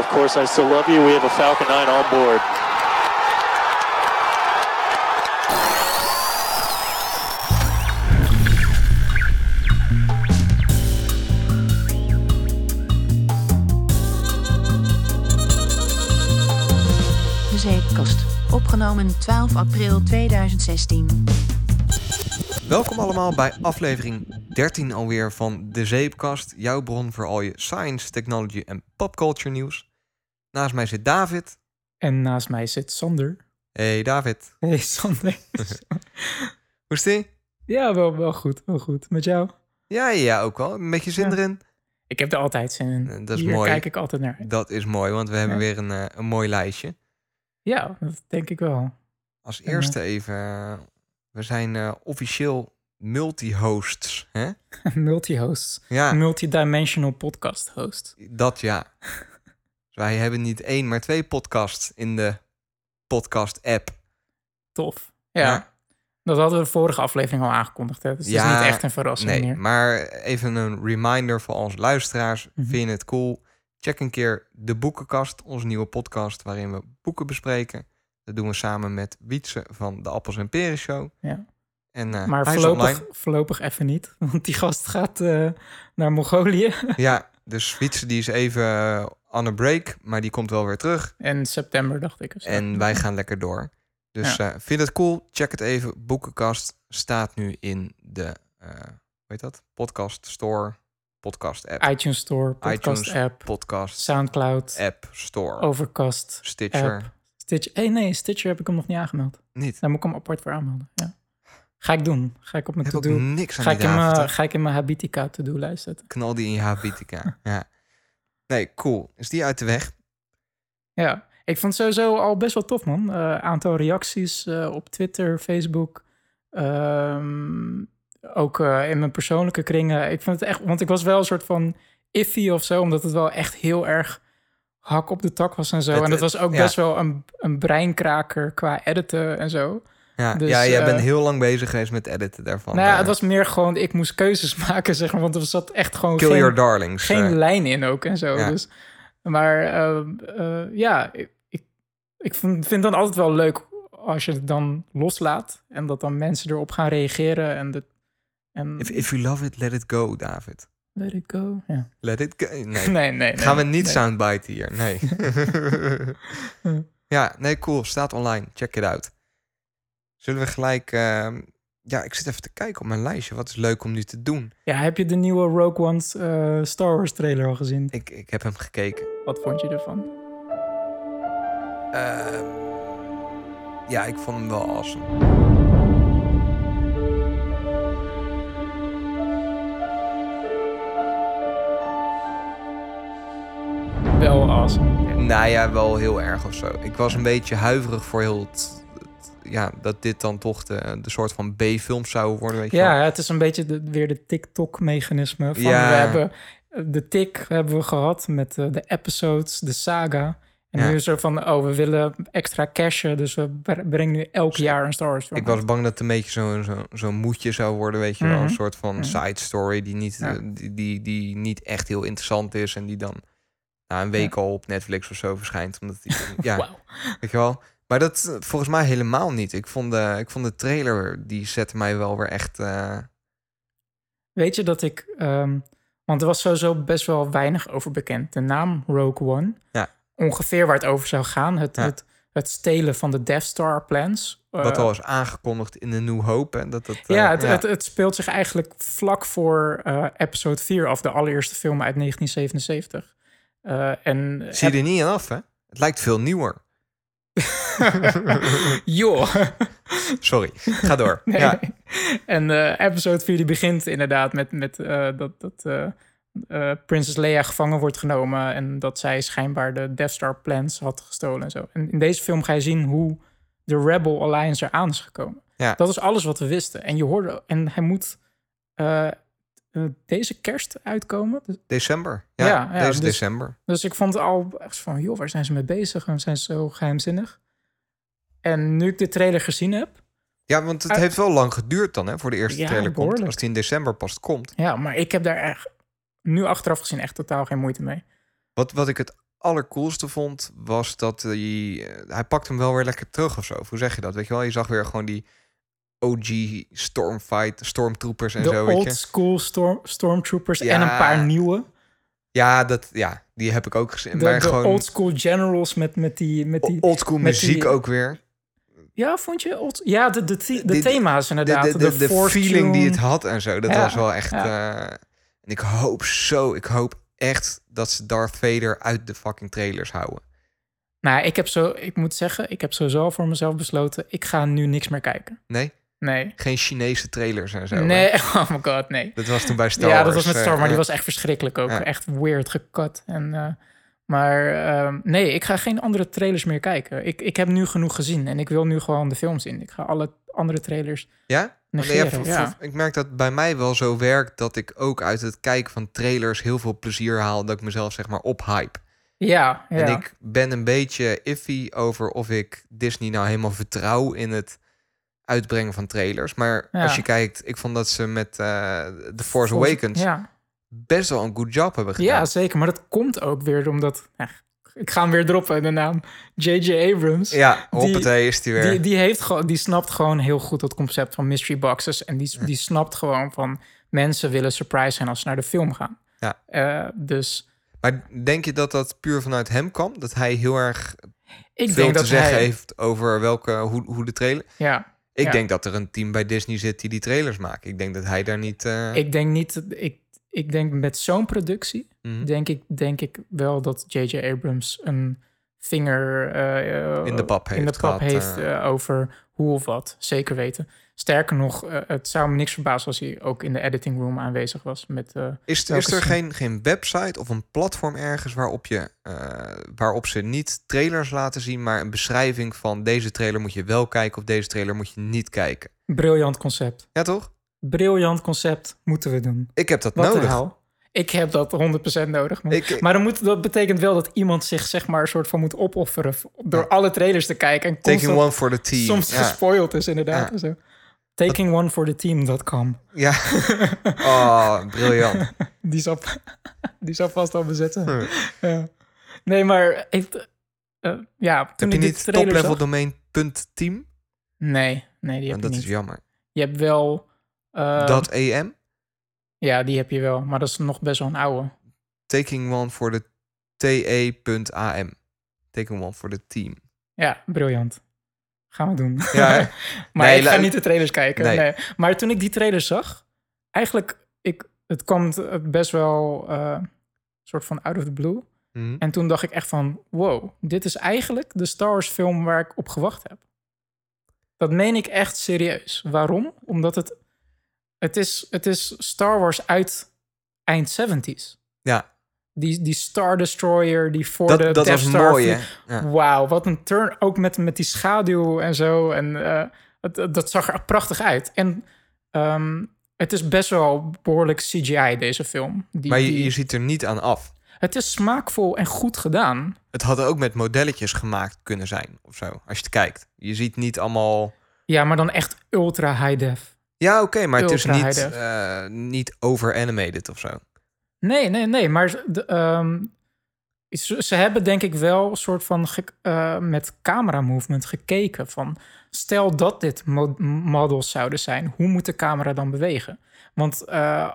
Of course, I still love you. We have a Falcon 9 on board. De Zeepkast. Opgenomen 12 april 2016. Welkom allemaal bij aflevering 13 alweer van De Zeepkast. Jouw bron voor al je science, technology en popculture nieuws. Naast mij zit David. En naast mij zit Sander. Hey David, Hey Sander. hoe is die? ja, wel, wel goed, wel goed. Met jou? Ja, ja, ook wel. Een beetje zin Ja. erin. Ik heb er altijd zin in. Eh, dat is Hier mooi. kijk ik altijd naar. Dat is mooi, want we hebben Ja. weer een, eh, een mooi lijstje. Ja, dat denk ik wel. Als Ja. eerste even, eh, we zijn eh, officieel multi-hosts. Hè? Multi-host. Ja, Multidimensional podcast host. dat ja. Wij hebben niet één, maar twee podcasts in de podcast-app. Tof. Ja. Ja. Dat hadden we de vorige aflevering al aangekondigd. Hè? Dus het Ja, is niet echt een verrassing Nee, meer. maar even een reminder voor onze luisteraars. Mhm. Vind je het cool? Check een keer de Boekenkast, onze nieuwe podcast waarin we boeken bespreken. Dat doen we samen met Wietse van de Appels en Peren Show. Ja. En, eh, Maar voorlopig, voorlopig even niet. Want die gast gaat eh, naar Mongolië. Ja, dus Wietse die is even eh, on a break, maar die komt wel weer terug. In september, dacht ik. En wij gaan lekker door. Dus eh, vind het cool? Check het even. Boekenkast staat nu in de, eh hoe heet dat? Podcast Store, podcast app. iTunes Store, podcast iTunes, app, Podcast Soundcloud, app Store. Overcast, Stitcher. app. Stitcher. Hey, nee, Stitcher heb ik hem nog niet aangemeld. Niet. Daar moet ik hem apart voor aanmelden. Ja. Ga ik doen. Ga ik op mijn to-do. niks aan Ga, ik in mijn- ga ik in mijn Habitica to-do-lijst zetten. Knal die in je habitica. ja. Nee, cool. Is die uit de weg? Ja, ik vond het sowieso al best wel tof, man. Eh, aantal reacties eh, op Twitter, Facebook. Ehm, ook eh, in mijn persoonlijke kringen. Ik vond het echt, want ik was wel een soort van iffy of zo, omdat het wel echt heel erg hak op de tak was en zo. Het- en dat was ook ja. best wel een, een breinkraker qua editen en zo. Ja, Dus, ja jij eh, bent heel lang bezig geweest met editen daarvan. nou ja, eh, het was meer gewoon, ik moest keuzes maken, zeg maar, want er zat echt gewoon Kill geen, Your Darlings. geen eh. lijn in ook en zo. Ja. Dus, maar eh, eh, ja, ik, ik, ik vind, vind dan altijd wel leuk als je het dan loslaat en dat dan mensen erop gaan reageren en de, en If, if you love it, let it go, David. let it go. Ja. Let it go. Nee, Nee, nee, nee. gaan we niet nee. soundbite hier. Nee. ja, nee, cool. Staat online. Check it out. Zullen we gelijk... ehm, ja, ik zit even te kijken op mijn lijstje. Wat is leuk om nu te doen? Ja, heb je de nieuwe Rogue One's eh, Star Wars trailer al gezien? Ik, ik heb hem gekeken. Wat vond je ervan? Ehm, ja, ik vond hem wel awesome. Wel awesome. Nou ja, wel heel erg of zo. Ik was een beetje huiverig voor heel het- ja, dat dit dan toch de, de soort van B-film zou worden, weet je wel. Ja, het is een beetje de, weer de TikTok-mechanisme. Van Ja. We hebben eh, de tik hebben we gehad met eh, de episodes, de saga. En Ja. nu is er van, oh, we willen extra cashen, dus we bre- brengen nu elk jaar een Star Wars film Ik was bang dat het een beetje zo'n zo, zo'n moedje zou worden, weet je wel. Mhm. Een soort van Mhm. side story die niet, Ja. eh, die, die, die niet echt heel interessant is. En die dan na een week al op Netflix of zo verschijnt. Omdat die, ja, weet je wel. Maar dat eh, volgens mij helemaal niet. Ik vond de, ik vond de trailer, die zette mij wel weer echt... eh, Weet je dat ik... ehm, want er was sowieso best wel weinig over bekend. De naam Rogue One. Ja. Ongeveer waar het over zou gaan. Het, Ja. het, het stelen van de Death Star plans. wat Eh, al is aangekondigd in de New Hope. En dat, dat, Ja, het, Het, het speelt zich eigenlijk vlak voor episode 4 af, de allereerste film uit 1977. Eh, en Zie je er niet aan af, hè? Het lijkt veel nieuwer. Joh. Sorry, ga door. Nee. Ja. En eh, episode 4 die begint inderdaad met, met eh, dat, dat eh Princess Leia gevangen wordt genomen... en dat zij schijnbaar de Death Star plans had gestolen en zo. En in deze film ga je zien hoe de Rebel Alliance eraan is gekomen. Ja. Dat is alles wat we wisten. En je hoorde... En hij moet deze kerst uitkomen. Dus- December. Ja, Ja, ja, deze dus- december. Dus ik vond het al echt van, joh, waar zijn ze mee bezig? En zijn ze zo geheimzinnig? En nu ik de trailer gezien heb, Ja, want het Ah. heeft wel lang geduurd dan, hè, voor de eerste Ja, trailer komt. Als die in december pas komt. ja, maar ik heb daar echt, nu achteraf gezien echt totaal geen moeite mee. Wat, wat ik het allercoolste vond, was dat hij... eh, hij pakt hem wel weer lekker terug of zo. Hoe zeg je dat? Weet je wel? Je zag weer gewoon die OG Stormfight, Stormtroopers en de zo, weet old school storm, stormtroopers en een paar nieuwe. Ja, dat, ja, die heb ik ook gezien. De, maar de gewoon old school generals met, met die... Met die oldschool met die- muziek ook weer. ja, vond je? Old, ja, de, de, de De- thema's De, inderdaad. de, de, de Force feeling die het had en zo, dat Ja, was wel echt... ja. eh, en ik hoop zo, ik hoop echt dat ze Darth Vader uit de fucking trailers houden. Nou, ik heb zo... Ik moet zeggen, ik heb sowieso voor mezelf besloten... Ik ga nu niks meer kijken. Nee? Nee. Geen Chinese trailers en zo. hè? nee, oh my god, nee. Dat was toen bij Star ja, Wars. dat was met Star, eh, maar die eh. was echt verschrikkelijk ook. Ja. Echt weird gekat. En, eh, maar ehm, nee, ik ga geen andere trailers meer kijken. Ik, ik heb nu genoeg gezien en ik wil nu gewoon de film zien. Ik ga alle andere trailers Ja? Ja, negeren. ja. ik merk dat bij mij wel zo werkt dat ik ook uit het kijken van trailers heel veel plezier haal. Dat ik mezelf zeg maar ophype. Ja, ja. En ik ben een beetje iffy over of ik Disney nou helemaal vertrouw in het uitbrengen van trailers. Maar Ja. als je kijkt, ik vond dat ze met eh The Force Awakens Ja. best wel een good job hebben gedaan. ja, zeker. Maar dat komt ook weer omdat... ik ga hem weer droppen, de naam. J.J. Abrams. Ja, hoppatee is die weer. Die, die, heeft gewoon, die snapt gewoon heel goed het concept van mystery boxes. En die, die snapt gewoon van mensen willen surprise zijn als ze naar de film gaan. Ja. Eh, dus Maar denk je dat dat puur vanuit hem kwam? Dat hij heel erg ik veel denk te dat zeggen hij... heeft over welke, hoe, hoe de trailer... Ja, Ik Ja. denk dat er een team bij Disney zit die die trailers maakt. Ik denk dat hij daar niet... eh, ik denk niet... Ik, ik denk met zo'n productie... mhm. Denk, ik, denk ik wel dat J.J. Abrams een vinger... eh, In de pap in de heeft pap gehad, heeft eh, over hoe of wat. Zeker weten. Sterker nog, eh, het zou me niks verbazen als hij ook in de editing room aanwezig was. Met, eh, Is, is er geen, geen website of een platform ergens waarop, je, eh, waarop ze niet trailers laten zien, maar een beschrijving van deze trailer moet je wel kijken of deze trailer moet je niet kijken? briljant concept. Ja, toch? Briljant concept moeten we doen. Ik heb dat Wat nodig. Ik heb dat 100% nodig. Ik, Maar dan moet, dat betekent wel dat iemand zich zeg maar een soort van moet opofferen... door Ja. alle trailers te kijken. En taking one for the team. soms ja. gespoild is inderdaad. Ja. en Zo. Takingonefortheteam.com. ja. Oh, briljant. Die zal, die zal vast al bezetten. Hm. Ja. Nee, maar heeft, eh, ja, toen Heb je niet trailer toplevel zag- domein punt team? Nee, nee, die heb je dat niet. is jammer. Je hebt wel... eh, dat EM? Ja, die heb je wel. Maar dat is nog best wel een oude. Taking one for the TE.am. Taking one for the team. Ja, briljant. Gaan we doen. Ja, maar Nee, ik ga niet de trailers kijken. Nee. Nee. Maar toen ik die trailer zag, eigenlijk, ik, het kwam best wel eh soort van out of the blue. Mhm. En toen dacht ik echt van, wow, dit is eigenlijk de Star Wars film waar ik op gewacht heb. Dat meen ik echt serieus. Waarom? Omdat het, het, is, het is Star Wars uit eind 70s. Ja, Die, die Star Destroyer, die voor dat, de dat Death was Star mooi, vliegt. hè? Ja. Wauw, wat een turn. Ook met, met die schaduw en zo. En eh, het, dat zag er prachtig uit. En ehm, het is best wel behoorlijk CGI, deze film. Die, Maar je, die- je ziet er niet aan af. Het is smaakvol en goed gedaan. Het had ook met modelletjes gemaakt kunnen zijn, of zo. Als je het kijkt. Je ziet niet allemaal... Ja, maar dan echt ultra high def. Ja, oké, maar het is niet, eh, niet over-animated of zo. Nee, nee, nee. Maar de, ehm, ze, ze hebben denk ik wel een soort van ge- eh, met camera movement gekeken. Van stel dat dit mo- models zouden zijn, hoe moet de camera dan bewegen? Want eh,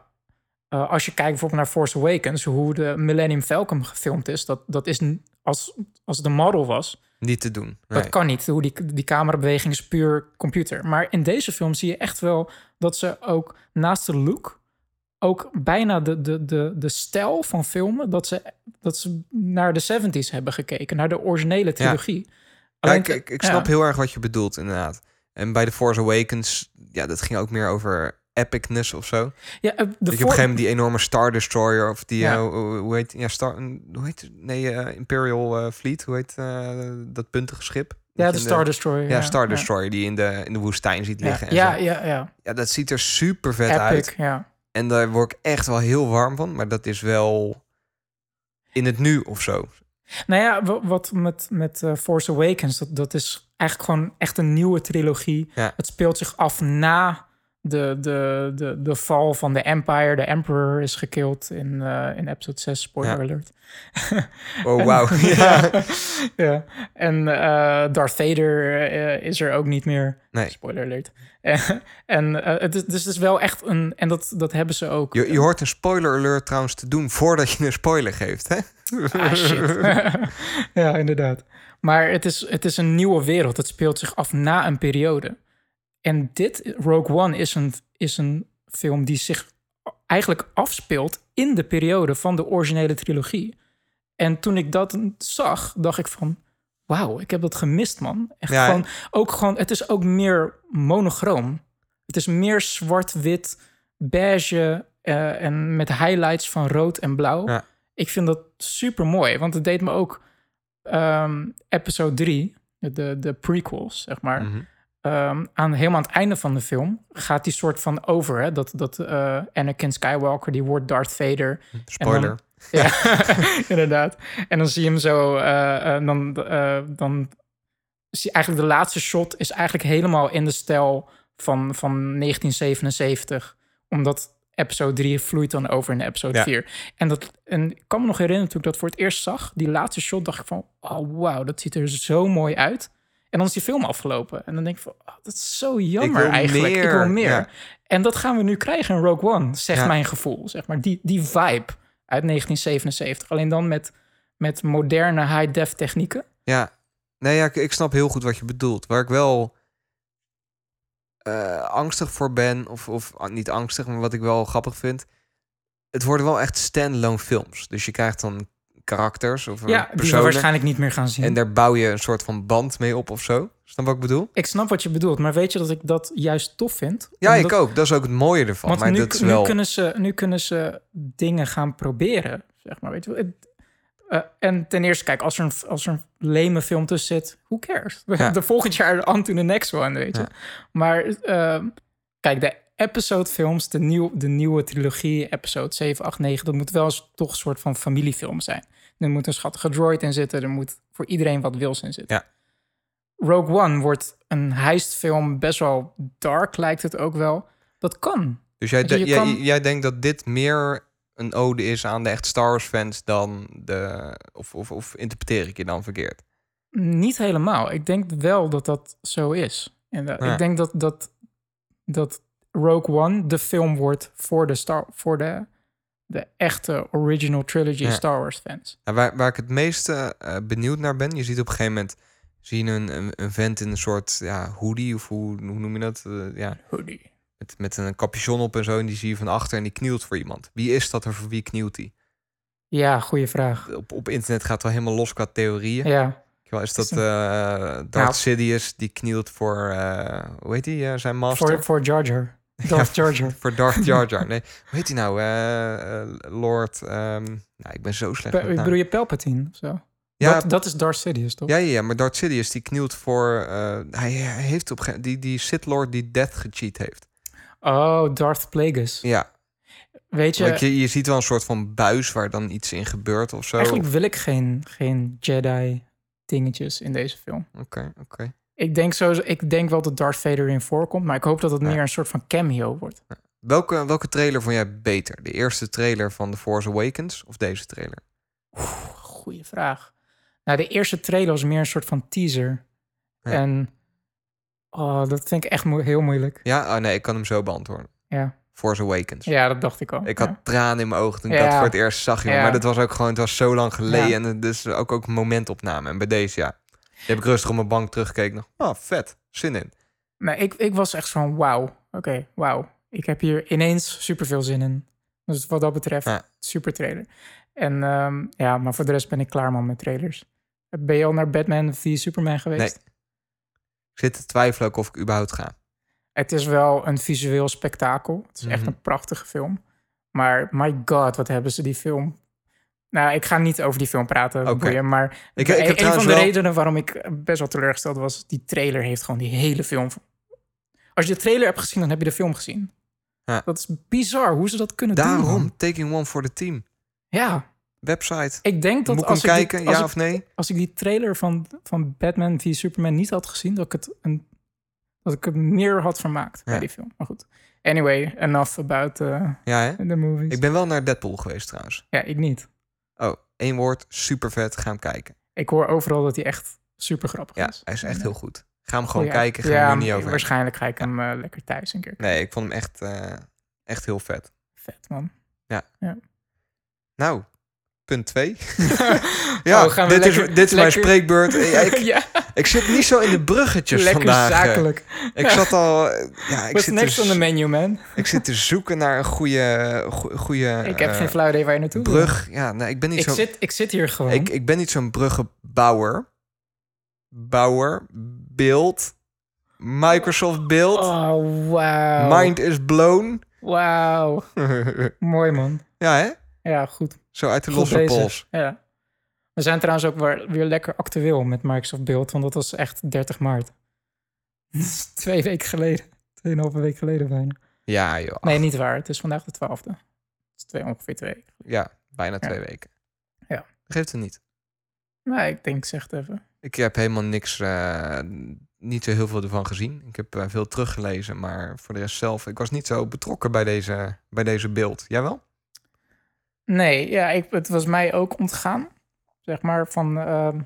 eh, als je kijkt bijvoorbeeld naar Force Awakens, hoe de Millennium Falcon gefilmd is, dat, dat is als, als de model was, Niet te doen. dat kan niet. Hoe die, die camerabeweging is puur computer. Maar in deze film zie je echt wel dat ze ook naast de look... ook bijna de, de, de, de stijl van filmen... Dat ze, dat ze naar de 70s hebben gekeken. Naar de originele trilogie. Ja, Alleen- ik, ik, ja. snap heel erg wat je bedoelt, inderdaad. En bij The Force Awakens, ja, dat ging ook meer over epicness of zo. Ja, eh, de Dat je op een gegeven moment die enorme Star Destroyer of die, Ja. eh, hoe heet, ja, Star, hoe heet, nee, eh, Imperial Fleet, hoe heet dat puntige schip? Ja, de Star Destroyer. Ja, Star Destroyer die in de, in de woestijn ziet Ja, liggen. En ja, zo. ja, ja. ja, dat ziet er super vet Epic, uit. ja. En daar word ik echt wel heel warm van. Maar dat is wel in het nu of zo. Nou ja, wa- wat met, met eh, Force Awakens, dat, dat is eigenlijk gewoon echt een nieuwe trilogie. Ja. Het speelt zich af na de, de, de, de val van de Empire, de Emperor is gekild in, eh, in episode 6, spoiler Ja. alert. Oh, wauw. ja. ja. En eh, Darth Vader eh, is er ook niet meer. Nee. Spoiler alert. En, het is, dus het is wel echt een... En dat, dat hebben ze ook. Je, je hoort een spoiler alert trouwens te doen voordat je een spoiler geeft, hè? Ah, shit. ja, inderdaad. Maar het is, het is een nieuwe wereld. Het speelt zich af na een periode. En dit, Rogue One, is een, is een film die zich eigenlijk afspeelt in de periode van de originele trilogie. En toen ik dat zag, dacht ik van... Wauw, ik heb dat gemist, man. Echt Ja, gewoon, ook gewoon, het is ook meer monochroom. Het is meer zwart-wit, beige eh, en met highlights van rood en blauw. Ja. Ik vind dat super mooi, want het deed me ook ehm, episode 3, de, de prequels, zeg maar. Mhm. Ehm, aan, helemaal aan het einde van de film gaat die soort van over. Hè? Dat, dat eh, Anakin Skywalker, die wordt Darth Vader. Spoiler. Ja, inderdaad. En dan zie je hem zo, eh, eh, dan, dan zie eigenlijk de laatste shot is eigenlijk helemaal in de stijl van, van 1977. Omdat episode 3 vloeit dan over in episode Ja. 4. En, dat, en ik kan me nog herinneren toen ik dat voor het eerst zag, die laatste shot, dacht ik van, oh wauw, dat ziet er zo mooi uit. En dan is die film afgelopen. En dan denk ik van, oh, dat is zo jammer eigenlijk. Ik wil meer, meer. ja. En dat gaan we nu krijgen in Rogue One, zegt Ja. mijn gevoel. Zeg maar. die, die vibe uit 1977. Alleen dan met, met moderne high-def technieken. Ja, nee, ja, ik, ik snap heel goed wat je bedoelt. Waar ik wel eh, angstig voor ben, of, of ah, niet angstig, maar wat ik wel grappig vind. Het worden wel echt standalone films. Dus je krijgt dan karakters of Ja, die we personen. waarschijnlijk niet meer gaan zien. En daar bouw je een soort van band mee op of zo. Snap wat ik bedoel? Ik snap wat je bedoelt, maar weet je dat ik dat juist tof vind? Ja, Omdat- ik ook. Dat is ook het mooie ervan. Want maar nu, dat is nu, wel... kunnen ze, nu kunnen ze dingen gaan proberen, zeg maar. Weet je eh, en ten eerste, kijk, als er, een, als er een leme film tussen zit, who cares? Ja. De volgend jaar on to the next one, weet je. Ja. Maar ehm, kijk, de episode films, de, nieuw, de nieuwe trilogie, episode 7, 8, 9... dat moet wel eens toch een soort van familiefilm zijn. Er moet een schattige droid in zitten. Er moet voor iedereen wat wils in zitten. Ja. Rogue One wordt een heistfilm, best wel dark lijkt het ook wel. Dat kan. Dus jij, de- jij, kan- jij denkt dat dit meer een ode is aan de echt Star Wars fans dan de... Of, of, of interpreteer ik je dan verkeerd? Niet helemaal. Ik denk wel dat dat zo is. En Ja. Ik denk dat, dat, dat Rogue One de film wordt voor de, Star, voor de, de echte original trilogy Ja. Star Wars fans. Waar, waar ik het meeste eh, benieuwd naar ben, je ziet op een gegeven moment zie je een, een, een vent in een soort ja, hoodie, of hoe, hoe noem je dat? Eh, ja, Hoodie. met, met een capuchon op en zo, en die zie je van achter en die knielt voor iemand. Wie is dat en voor wie knielt hij? Ja, goede vraag. Op, op internet gaat het wel helemaal los qua theorieën. Ja, Is dat eh Darth Nou. Sidious, die knielt voor, hoe heet hij, eh, zijn master? voor, voor Jar Jar. Darth Jar Jar. Voor Darth Jar Jar. Nee, hoe heet hij nou? Eh, eh, Lord, ehm, nou, ik ben zo slecht naam. bedoel je Palpatine of zo? Ja, dat, dat is Darth Sidious, toch? Ja, ja, ja, maar Darth Sidious die knielt voor... eh, hij, heeft op die, die Sith Lord die Death gecheat heeft. Oh, Darth Plagueis. Ja, Weet je, je, je ziet wel een soort van buis waar dan iets in gebeurt of zo. eigenlijk wil ik geen, geen Jedi dingetjes in deze film. Oké, oké. Ik denk, sowieso, ik denk wel dat Darth Vader in voorkomt, maar ik hoop dat het Ja. meer een soort van cameo wordt. Welke, welke trailer vond jij beter? De eerste trailer van The Force Awakens of deze trailer? Goeie vraag. Nou, de eerste trailer was meer een soort van teaser. Ja. En oh, dat vind ik echt mo- heel moeilijk. Ja, oh nee, ik kan hem zo beantwoorden. Ja. Force Awakens. ja, dat dacht ik al. Ik had Ja. tranen in mijn ogen toen ik Ja. dat voor het eerst zag. Ja. Maar dat was ook gewoon, het was zo lang geleden. Ja. En is ook, ook een momentopname. En bij deze, ja. Die heb ik rustig op mijn bank teruggekeken. nog, Oh, vet. Zin in. Nee, ik, ik was echt van wauw. Oké, wauw. Ik heb hier ineens super veel zin in. Dus wat dat betreft, Ja. super trailer. En ehm, ja, maar voor de rest ben ik klaar man met trailers. Ben je al naar Batman v Superman geweest? Nee. Ik zit te twijfelen ook of ik überhaupt ga. Het is wel een visueel spektakel. Het is echt Mhm. een prachtige film. Maar my god, wat hebben ze die film... Nou, ik ga niet over die film praten, boeien, maar Ik, de- ik heb een van de wel... redenen waarom ik best wel teleurgesteld was, die trailer heeft gewoon die hele film. Als je de trailer hebt gezien, dan heb je de film gezien. Ja. Dat is bizar hoe ze dat kunnen doen. Daarom, taking one for the team. Ja, Website. ik denk dat Moet ik als hem ik, kijken, die, als, ja ik, of nee? als ik die trailer van, van Batman v Superman niet had gezien, dat ik het een, dat ik het meer had vermaakt bij die film. Maar goed, Anyway, enough about uh, Ja, hè? the movies. Ik ben wel naar Deadpool geweest trouwens. Ja, ik niet. Oh, één woord, super vet. Ga hem kijken. Ik hoor overal dat hij echt super grappig Ja, is. hij is echt heel eh, goed. Ga hem gewoon kijken. Ga ja, hem er niet over waarschijnlijk ga ik hem eh, lekker thuis een keer Nee, ik vond hem echt, eh, echt heel vet. Vet, man. Nou, punt 2. ja, Oh, gaan we dit, is, dit is mijn spreekbeurt. Ik, ja, ik zit niet zo in de bruggetjes lekker vandaag. eh. zakelijk. Ik zat al... eh, Ja, ik What's zit, next te, on the menu, man? ik zit te zoeken naar een goede, goe- goede ik heb eh, geen flauw idee waar je naartoe brug. Ja, nee, ik ben niet Ik zo... zit, ik zit hier gewoon. Ik, ik ben niet zo'n bruggenbouwer. Bouwer, beeld, Microsoft beeld, Oh, wauw. mind is blown. Wauw. Mooi, man. ja, hè? Ja, goed. Zo uit de Goed losse bezig. pols. Ja. We zijn trouwens ook weer, weer lekker actueel met Microsoft Build, want dat was echt 30 maart. Twee weken geleden. Tweeënhalve week geleden bijna. Ja, joh. Nee, niet waar. Het is vandaag de 12e. Het is twee, ongeveer twee weken. Ja, bijna Ja. twee weken. Ja. Geeft het niet. Nee, ik denk, zeg het even. Ik heb helemaal niks, eh, niet zo heel veel ervan gezien. Ik heb eh, veel teruggelezen, maar voor de rest zelf, ik was niet zo betrokken bij deze, bij deze beeld. Jij wel? Nee, ja, ik, het was mij ook ontgaan. Zeg maar van. ehm,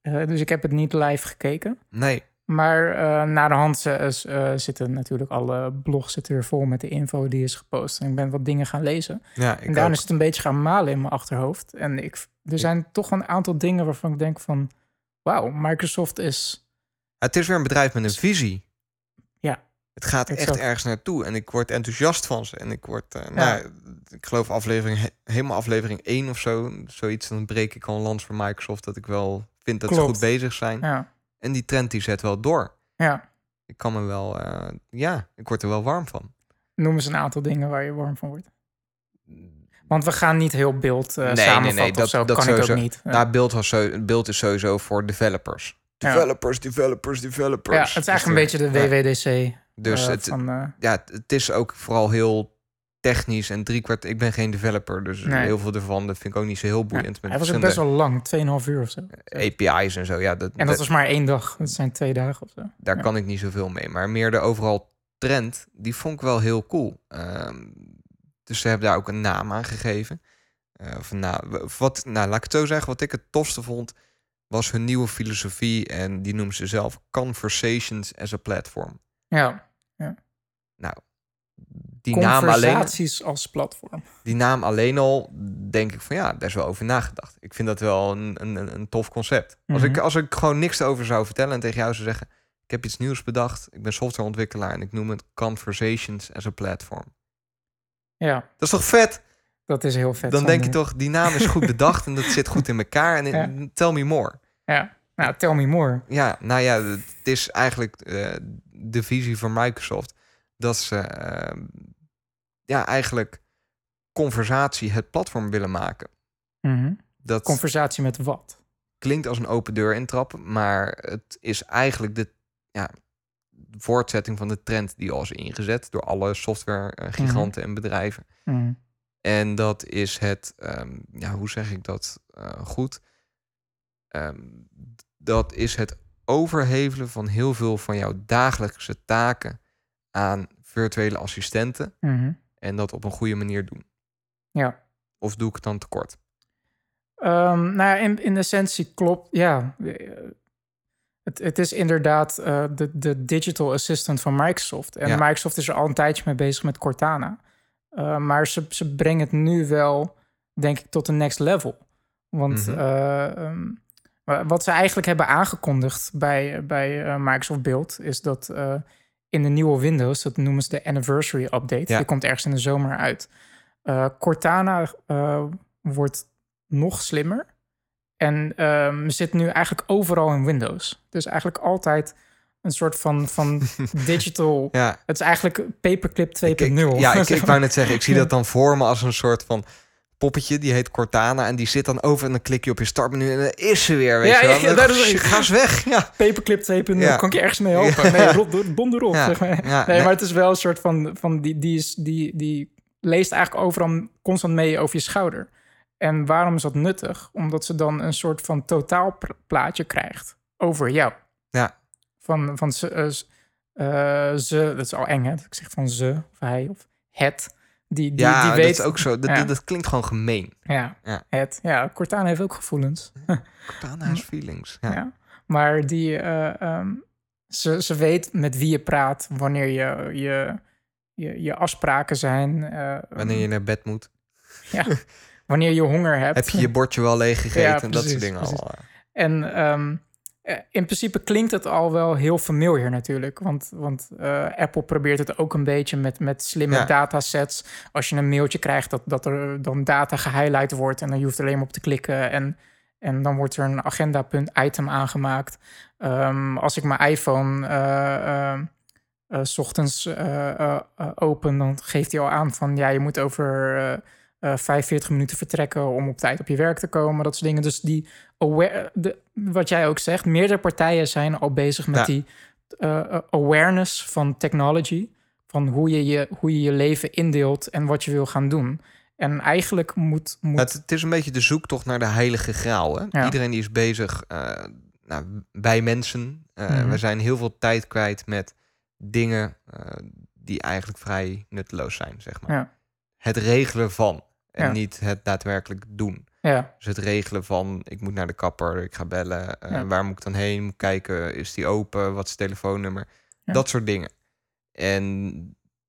eh, dus ik heb het niet live gekeken. Nee. Maar eh na de hand eh, zitten natuurlijk alle blogs zitten weer vol met de info die is gepost. En ik ben wat dingen gaan lezen. Ja, en daarna is het een beetje gaan malen in mijn achterhoofd. En ik, er zijn toch een aantal dingen waarvan ik denk van... Wauw, Microsoft is... Het is weer een bedrijf met een visie. Ja. Het gaat echt ergens naartoe en ik word enthousiast van ze. En ik word, Ja. nou, ik geloof aflevering, he- helemaal aflevering 1 of zo, zoiets, dan breek ik al een lans voor Microsoft dat ik wel vind dat ze Klopt. goed bezig zijn. Ja, En die trend die zet wel door. ja. Ik kan me wel, eh, ja, ik word er wel warm van. Noem eens een aantal dingen waar je warm van wordt. Want we gaan niet heel beeld eh Nee, samenvatten nee, dat- zo. dat kan sowieso. ik ook niet. Nou, beeld, was zo, beeld is sowieso voor developers. Ja. Developers, developers, developers. ja, het is eigenlijk een beetje de. WWDC. Dus eh, het, van, ja, het is ook vooral heel technisch en driekwart. Ik ben geen developer, dus Nee. heel veel ervan dat vind ik ook niet zo heel boeiend. hij met was ook best wel lang, 2,5 uur of zo. API's en zo. Ja, dat, En dat dat- was maar één dag. Dat zijn twee dagen of zo. daar ja. kan ik niet zoveel mee. Maar meer de overal trend, die vond ik wel heel cool. Ehm, dus ze hebben daar ook een naam aan gegeven. Van, nou, wat, nou, laat ik het zo zeggen. Wat ik het tofste vond, was hun nieuwe filosofie. En die noemen ze zelf Conversations as a Platform. Ja, Nou, die naam, alleen, als platform. die naam alleen al, denk ik van ja, daar is wel over nagedacht. Ik vind dat wel een, een, een- tof concept. Als, ik, Mhm. als ik gewoon niks over zou vertellen en tegen jou zou zeggen... ik heb iets nieuws bedacht, ik ben softwareontwikkelaar... en ik noem het Conversations as a Platform. Ja, Dat is toch vet? dat is heel vet. Dan denk je toch, die naam is goed bedacht... en dat zit goed in elkaar. En Ja. tell me more. Ja, nou, tell me more. Ja, nou ja, het is eigenlijk eh, de visie van Microsoft... dat ze eh, ja, eigenlijk conversatie het platform willen maken. Mhm. Dat Conversatie met wat? klinkt als een open deur intrappen, maar het is eigenlijk de ja, voortzetting van de trend die al is ingezet door alle software-giganten en bedrijven. Mhm. En dat is het, ehm, ja, hoe zeg ik dat eh, goed? Ehm, dat is het overhevelen van heel veel van jouw dagelijkse taken aan virtuele assistenten Mhm. En dat op een goede manier doen. Ja. Of doe ik het dan tekort? Ehm, nou, ja, in, in essentie klopt, ja. Het, het is inderdaad eh, de, de digital assistant van Microsoft. En Ja. Microsoft is er al een tijdje mee bezig met Cortana. Eh, maar ze, ze brengen het nu wel, denk ik, tot een next level. Want Mhm. eh, ehm, wa- wat ze eigenlijk hebben aangekondigd bij, bij eh, Microsoft Build... is dat in de nieuwe Windows, dat noemen ze de Anniversary Update... Ja. die komt ergens in de zomer uit... Eh, Cortana eh, wordt nog slimmer. En ehm, zit nu eigenlijk overal in Windows. Dus eigenlijk altijd een soort van, van digital... Ja, Het is eigenlijk paperclip 2.0. Ik- ik- ja, ik, ik wou net zeggen, ik zie dat dan voor me als een soort van poppetje. Die heet Cortana en die zit dan over en dan klik je op je startmenu en dan is ze weer, weet Ja, je wel. ja, dat is- Ga eens weg. Ja, Paperclip 2.0, Ja. kan ik je ergens mee helpen? Nee, rot, donder erop. Zeg maar. nee, nee. maar het is wel een soort van... van die, die, is, die, die leest eigenlijk overal constant mee over je schouder. En waarom is dat nuttig? Omdat ze dan een soort van totaalplaatje krijgt over jou. Ja. Van, van ze- eh, eh, ze, dat is al eng hè, dat ik zeg van ze of hij of het, die, die, ja, die weet... dat is ook zo. Dat, Ja. dat klinkt gewoon gemeen. Ja, Ja. het. Ja, Cortana heeft ook gevoelens. Cortana has feelings. Ja. Ja. Maar die, eh, ehm, ze, ze weet met wie je praat, wanneer je, je, je, je afspraken zijn. eh, Wanneer je naar bed moet. ja, wanneer je honger hebt. Heb je je bordje wel leeg gegeten? En dat soort dingen precies. allemaal. En ehm, eh, in principe klinkt het al wel heel familiar natuurlijk. Want, want eh, Apple probeert het ook een beetje met, met slimme Ja. datasets. Als je een mailtje krijgt, dat, dat er dan data gehighlight wordt. En dan je hoeft er alleen maar op te klikken. En, en dan wordt er een agendapunt item aangemaakt. Ehm, als ik mijn iPhone eh, eh, eh, 's ochtends eh, eh, eh, open, dan geeft hij al aan van... ja, je moet over... eh, eh, 45 minuten vertrekken om op tijd op je werk te komen. Dat soort dingen. Dus die aware, de, wat jij ook zegt, meerdere partijen zijn al bezig met Ja. die eh, eh, awareness van technology. Van hoe je, je, hoe je je leven indeelt en wat je wil gaan doen. En eigenlijk moet. moet Het, het is een beetje de zoektocht naar de heilige graal. Hè? Ja. Iedereen die is bezig eh, nou, bij mensen. Mhm. We zijn heel veel tijd kwijt met dingen die eigenlijk vrij nutteloos zijn, zeg maar. Ja. Het regelen van en Ja. niet het daadwerkelijk doen. ja, Dus het regelen van, ik moet naar de kapper, ik ga bellen. eh, Ja. Waar moet ik dan heen? Moet kijken, is die open? Wat is het telefoonnummer? Dat soort dingen. En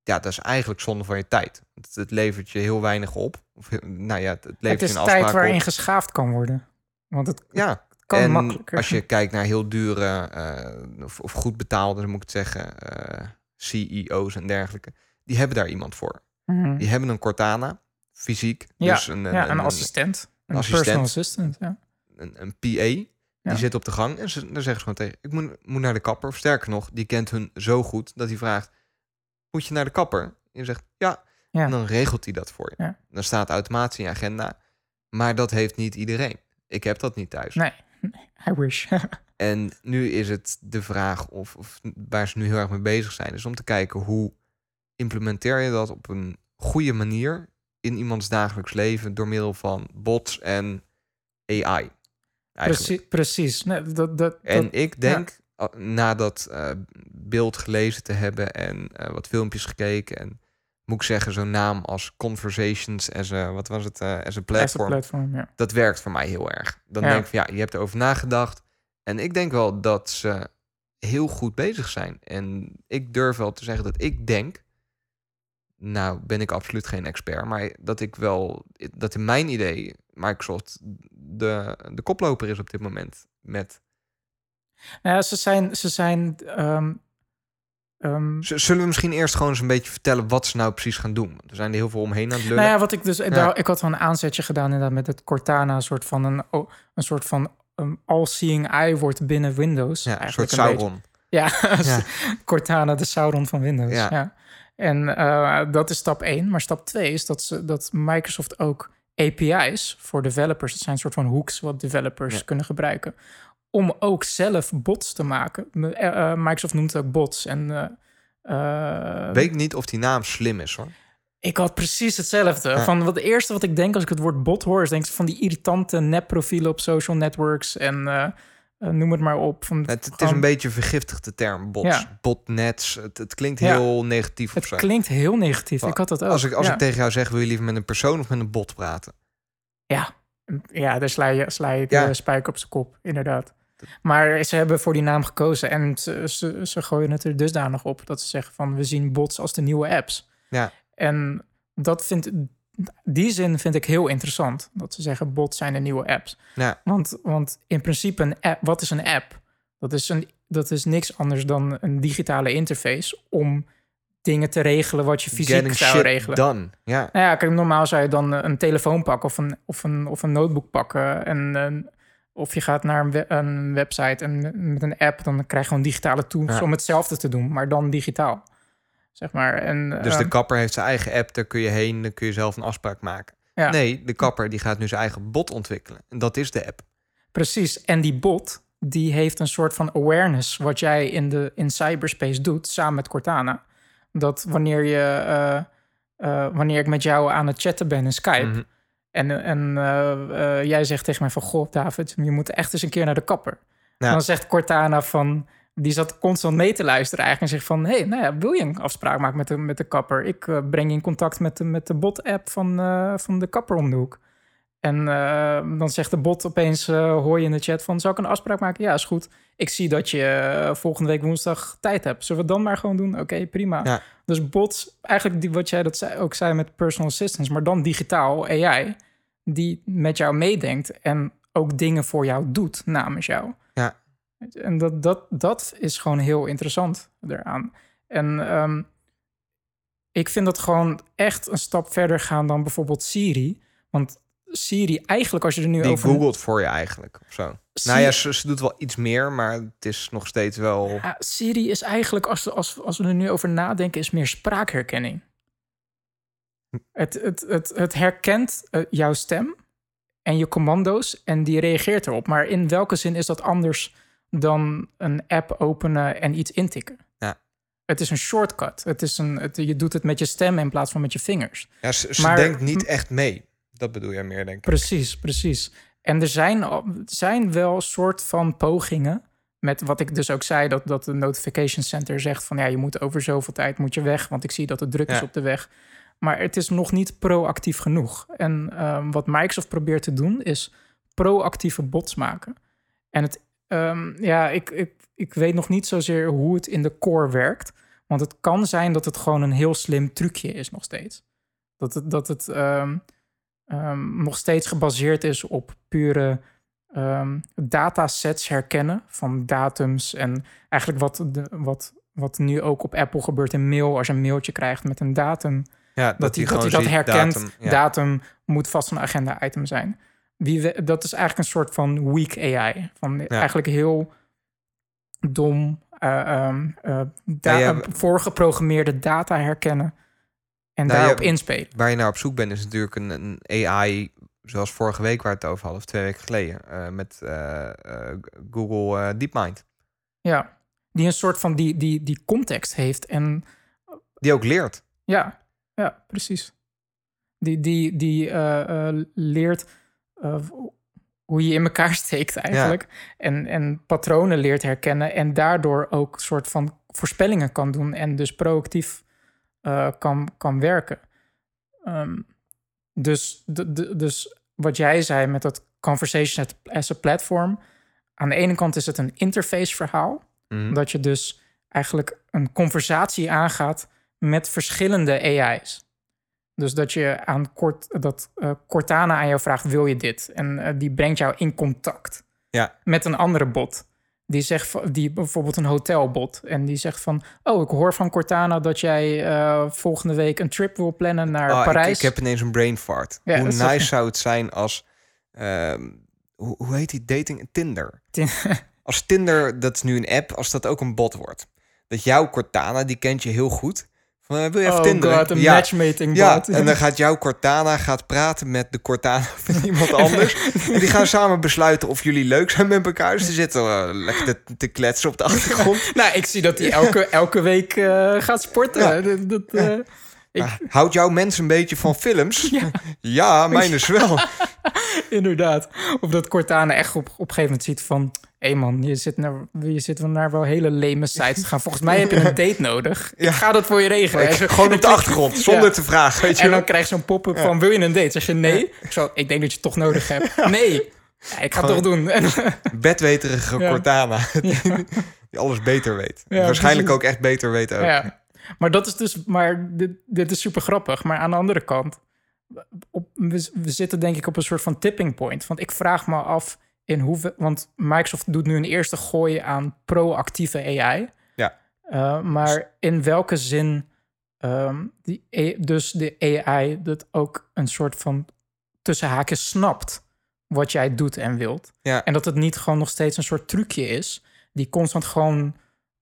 ja, dat is eigenlijk zonde van je tijd. Het, het levert je heel weinig op. Of, nou ja, het, het levert het is je een tijd waarin op. geschaafd kan worden. Want het Ja, kan en makkelijker. als je kijkt naar heel dure eh, of, of goed betaalde, moet ik het zeggen, eh, CEO's en dergelijke. Die hebben daar iemand voor. Mhm. Die hebben een Cortana, fysiek. Ja, dus een, ja, een, assistent. Een assistent. personal assistant. Ja. een, een PA. Ja. Die zit op de gang en ze, dan zeggen ze gewoon tegen... ik moet, moet naar de kapper. Of sterker nog, die kent hun zo goed dat hij vraagt... moet je naar de kapper? En je zegt ja. Ja. En dan regelt hij dat voor je. Ja. Dan staat automatisch in je agenda. Maar dat heeft niet iedereen. Ik heb dat niet thuis. Nee, I wish. En nu is het de vraag of, of waar ze nu heel erg mee bezig zijn... is om te kijken hoe implementeer je dat op een goede manier... in iemands dagelijks leven door middel van bots en AI. Eigenlijk. precies. precies. Nee, dat, dat, En dat- ik denk, na dat eh, beeld gelezen te hebben en eh, wat filmpjes gekeken en moet ik zeggen, zo'n naam als Conversations as a, wat was het, eh as a as a platform, platform, ja. dat werkt voor mij heel erg. Dan Ja. denk ik van ja, je hebt erover nagedacht. En ik denk wel dat ze heel goed bezig zijn. En ik durf wel te zeggen dat ik denk, nou ben ik absoluut geen expert, maar dat ik wel, dat in mijn idee Microsoft de, de koploper is op dit moment met Nou ja, ze zijn, ze zijn ehm, ehm, Zullen we misschien eerst gewoon eens een beetje vertellen wat ze nou precies gaan doen? Er zijn er heel veel omheen aan het lullen. Nou ja, wat ik dus... Daar, ik had wel een aanzetje gedaan inderdaad met het Cortana. Een soort van een, een soort van um, all-seeing eye wordt binnen Windows. ja, een eigenlijk soort beetje. Sauron. Ja, Ja. Cortana, de Sauron van Windows. Ja. En eh, dat is stap 1. Maar stap 2 is dat, ze, dat Microsoft ook API's voor developers... dat zijn een soort van hooks wat developers Ja. kunnen gebruiken... om ook zelf bots te maken. Eh, eh, Microsoft noemt het ook bots. En, Weet niet of die naam slim is hoor. ik had precies hetzelfde. Ja. Van wat het eerste wat ik denk als ik het woord bot hoor, is denk ik van die irritante nepprofielen op social networks en eh, noem het maar op. Van, Het, het is een beetje een vergiftigde term. Bots, Ja. botnets. Het, het klinkt Ja. heel negatief of Het zo. klinkt heel negatief. Ik had dat ook. Als, ik, als ja. ik tegen jou zeg, wil je liever met een persoon of met een bot praten? ja. ja, daar sla je, sla je de Ja. spijker op zijn kop, inderdaad. Maar ze hebben voor die naam gekozen en ze, ze, ze gooien het er dusdanig op dat ze zeggen van we zien bots als de nieuwe apps. Ja. En dat vind, die zin vind ik heel interessant. Dat ze zeggen bots zijn de nieuwe apps. Ja. Want, want in principe, een app, wat is een app? Dat is, een, dat is niks anders dan een digitale interface om dingen te regelen wat je fysiek Getting zou shit regelen. done. Ja. Nou ja, kijk, normaal zou je dan een telefoon pakken of een, of een, of een notebook pakken. En, of je gaat naar een, we- een website en met een app, dan krijg je gewoon digitale tools Ja. om hetzelfde te doen, maar dan digitaal. Zeg maar. En, Dus de ehm, kapper heeft zijn eigen app, daar kun je heen, dan kun je zelf een afspraak maken. Ja. Nee, de kapper die gaat nu zijn eigen bot ontwikkelen. En dat is de app. Precies. En die bot, die heeft een soort van awareness... wat jij in, de, in cyberspace doet, samen met Cortana. Dat wanneer, je, eh, eh, wanneer ik met jou aan het chatten ben in Skype... Mhm. en, en eh, eh, jij zegt tegen mij van... goh, David, je moet echt eens een keer naar de kapper. Dan zegt Cortana van... die zat constant mee te luisteren eigenlijk en zegt van... hé, hey, nou ja, wil je een afspraak maken met de, met de kapper? Ik eh, breng je in contact met de, met de bot-app van, eh, van de kapper om de hoek. En eh, dan zegt de bot opeens, hoor je in de chat van... zou ik een afspraak maken? Ja, is goed. Ik zie dat je volgende week woensdag tijd hebt. Zullen we het dan maar gewoon doen? Oké, prima. Ja. Dus bots, eigenlijk die, wat jij dat zei, ook zei met personal assistance... maar dan digitaal, AI, die met jou meedenkt... en ook dingen voor jou doet namens jou. En dat, dat, dat is gewoon heel interessant eraan. En ehm, ik vind dat gewoon echt een stap verder gaan dan bijvoorbeeld Siri. Want Siri, eigenlijk als je er nu Die over... googelt voor je eigenlijk, of zo. Nou ja, ze, ze doet wel iets meer, maar het is nog steeds wel... Ja, Siri is eigenlijk, als, we- als, als we er nu over nadenken, is meer spraakherkenning. Het, het, het, het herkent eh, jouw stem en je commando's en die reageert erop. Maar in welke zin is dat anders dan een app openen en iets intikken? Ja. Het is een shortcut. Het is een, het, je doet het met je stem in plaats van met je vingers. Ja, ze, ze Maar- denkt niet echt mee. Dat bedoel jij meer, denk ik. Precies, precies. En er zijn, zijn wel soort van pogingen. Met wat ik dus ook zei, dat, dat de notification center zegt van ja, je moet over zoveel tijd moet je weg, want ik zie dat het druk is op de weg. Maar het is nog niet proactief genoeg. En ehm, wat Microsoft probeert te doen, is proactieve bots maken. En het, ehm, ja, ik, ik, ik weet nog niet zozeer hoe het in de core werkt. Want het kan zijn dat het gewoon een heel slim trucje is nog steeds. Dat het, dat het ehm, ehm, nog steeds gebaseerd is op pure datasets herkennen van datums. En eigenlijk wat, de, wat, wat nu ook op Apple gebeurt in mail. Als je een mailtje krijgt met een datum, Ja, dat, dat hij dat, hij herkent. datum, ja. Datum moet vast een agenda-item zijn. Wie we, dat is eigenlijk een soort van weak AI. Van eigenlijk heel dom, da- Ja, ja, eh, voorgeprogrammeerde data herkennen en Nou, daarop ja, inspelen. Waar je naar op zoek bent, is natuurlijk een, een AI, zoals vorige week waar we het over hadden, of twee weken geleden, eh, met Google DeepMind. Ja, die een soort van die, die, die context heeft en Die ook leert. Ja, ja, precies. Die, die, die leert eh, hoe je in elkaar steekt eigenlijk. En, en patronen leert herkennen. En daardoor ook soort van voorspellingen kan doen. En dus proactief eh, kan, kan werken. Ehm, dus, de, de- dus wat jij zei met dat conversation as a platform. Aan de ene kant is het een interface verhaal. Mhm. Dat je dus eigenlijk een conversatie aangaat met verschillende AI's. Dus dat je aan kort, dat eh, Cortana aan jou vraagt: wil je dit? En eh, die brengt jou in contact Ja. met een andere bot. Die zegt die bijvoorbeeld een hotelbot. En die zegt van: Oh, ik hoor van Cortana dat jij eh, volgende week een trip wil plannen naar Oh, ik, Parijs. ik heb ineens een brain fart. Ja, hoe nice zou het zijn als... ehm, hoe, hoe heet die dating? Tinder. Tin- Als Tinder, dat is nu een app, als dat ook een bot wordt. Dat jouw Cortana, die kent je heel goed. Van, eh, wil je even oh Tinderen? god, een ja. matchmaking Ja, bot. en dan gaat jouw Cortana gaat praten met de Cortana van iemand anders. en die gaan samen besluiten of jullie leuk zijn met elkaar. Dus ze zitten eh, lekker te, te kletsen op de achtergrond. nou, ik zie dat hij elke, elke week eh, gaat sporten. Ja. Dat, dat, ik, Ah, houdt jouw mens een beetje van films? Ja. Ja, mijn dus wel. Inderdaad. Of dat Cortana echt op, op een gegeven moment ziet van... hé man, je zit, naar, je zit naar wel hele leme sites te gaan. Volgens mij heb je een date nodig. Ja. Ik ga dat voor je regelen. Ik- gewoon op de achtergrond, zonder Ja. te vragen. Weet je En dan krijg je zo'n pop-up van, wil je een date? Zeg je nee? Zo, ik denk dat je het toch nodig hebt. Nee. Ja, ik ga het toch doen. En, Bedweterige. Cortana. Die alles beter weet. Waarschijnlijk ook echt beter weet ook. Maar dat is dus, maar dit, dit is super grappig. Maar aan de andere kant, op, we, we zitten denk ik op een soort van tipping point. Want ik vraag me af in hoeveel, want Microsoft doet nu een eerste gooi aan proactieve AI. Ja. Uh, maar in welke zin ehm, die, dus de AI dat ook een soort van tussen haakjes snapt wat jij doet en wilt. Ja. En dat het niet gewoon nog steeds een soort trucje is die constant gewoon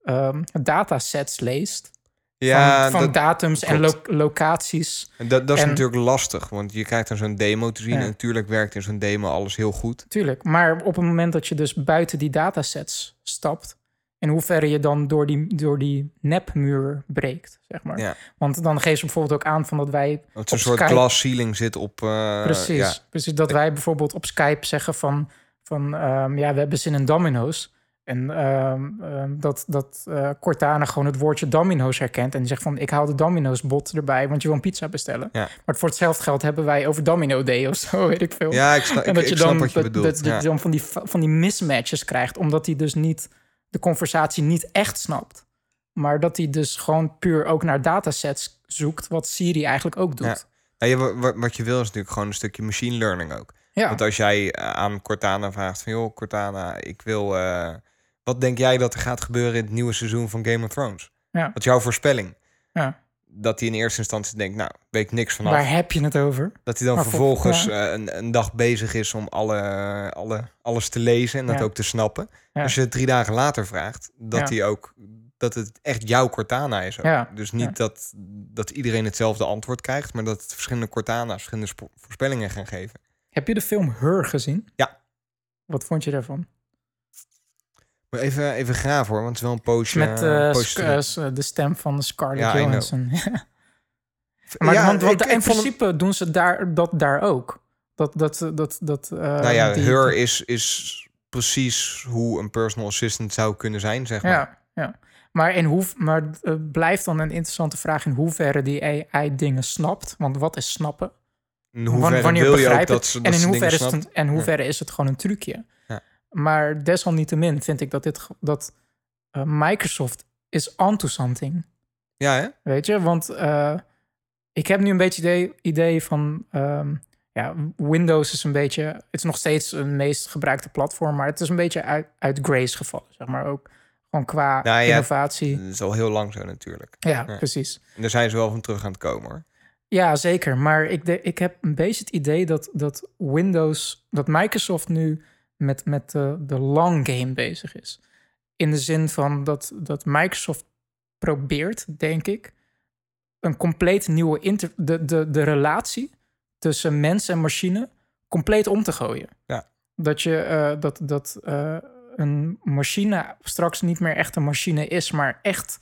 ehm, datasets leest Ja, van, van dat, datums en lo- locaties. dat, dat is en- natuurlijk lastig. Want je krijgt dan zo'n demo te zien. Ja. En natuurlijk werkt in zo'n demo alles heel goed. Tuurlijk. Maar op het moment dat je dus buiten die datasets stapt, in hoeverre je dan door die, door die nepmuur breekt, zeg maar. Ja. Want dan geeft ze bijvoorbeeld ook aan van dat wij Dat zo'n soort Skype- glass ceiling zit op... eh, Precies, ja. precies. Dat wij bijvoorbeeld op Skype zeggen van, van ehm, ja, we hebben zin in domino's. En ehm, ehm, dat, dat eh, Cortana gewoon het woordje Domino's herkent. En die zegt van, ik haal de Domino's bot erbij, want je wil een pizza bestellen. Ja. Maar voor hetzelfde geld hebben wij over Domino Day of zo, weet ik veel. Ja, ik, sna en dat ik je snap dan, wat je dat, bedoelt. dat, dat ja. je dan van die, van die mismatches krijgt, omdat hij dus niet de conversatie niet echt snapt. Maar dat hij dus gewoon puur ook naar datasets zoekt, wat Siri eigenlijk ook doet. Ja. Nou, je, wa- wa- wat je wil is natuurlijk gewoon een stukje machine learning ook. Ja, Want als jij eh, aan Cortana vraagt van... joh, Cortana, ik wil... eh, wat denk jij dat er gaat gebeuren in het nieuwe seizoen van Game of Thrones? Ja. Wat is jouw voorspelling? ja. Dat hij in eerste instantie denkt, nou, weet ik niks vanaf. waar heb je het over? Dat hij dan Maar vervolgens ja. eh, een, een dag bezig is om alle, alle, alles te lezen en dat ook te snappen. Als je het drie dagen later vraagt, dat hij ook dat het echt jouw Cortana is. Dus niet dat, dat iedereen hetzelfde antwoord krijgt, maar dat verschillende Cortana's verschillende voorspellingen gaan geven. Heb je de film Her gezien? Ja. Wat vond je daarvan? Even, even graven hoor, want het is wel een poosje. Met eh, eh, poosje de stem van Scarlett Ja. Johansson. maar Ja, want, want ik- in ik vond hem- principe doen ze daar, dat daar ook. Dat, dat, dat, dat, eh, nou ja, die- Her is, is precies hoe een personal assistant zou kunnen zijn, zeg maar. Ja, ja. Maar, in hoe, maar blijft dan een interessante vraag in hoeverre die AI dingen snapt. Want wat is snappen? In hoeverre wanneer wil je ook dat ze, dat en in hoeverre, is het, en hoeverre is het gewoon een trucje? Maar desalniettemin vind ik dat, dit, dat eh, Microsoft is onto something. Ja, hè? Weet je, want eh, ik heb nu een beetje idee, idee van... ehm, ja, Windows is een beetje... Het is nog steeds een meest gebruikte platform... maar het is een beetje uit, uit grace gevallen, zeg maar. Ook gewoon qua Nou ja, innovatie. Dat is al heel lang zo natuurlijk. Ja, ja. precies. En daar zijn ze wel van terug aan het komen hoor. Ja, zeker. Maar ik, de, ik heb een beetje het idee dat, dat Windows... dat Microsoft nu met, met de, de long game bezig is. In de zin van dat, dat Microsoft probeert, denk ik... een compleet nieuwe... Inter, de, de, de relatie tussen mens en machine compleet om te gooien. Ja. Dat je eh, dat, dat eh, een machine straks niet meer echt een machine is, maar echt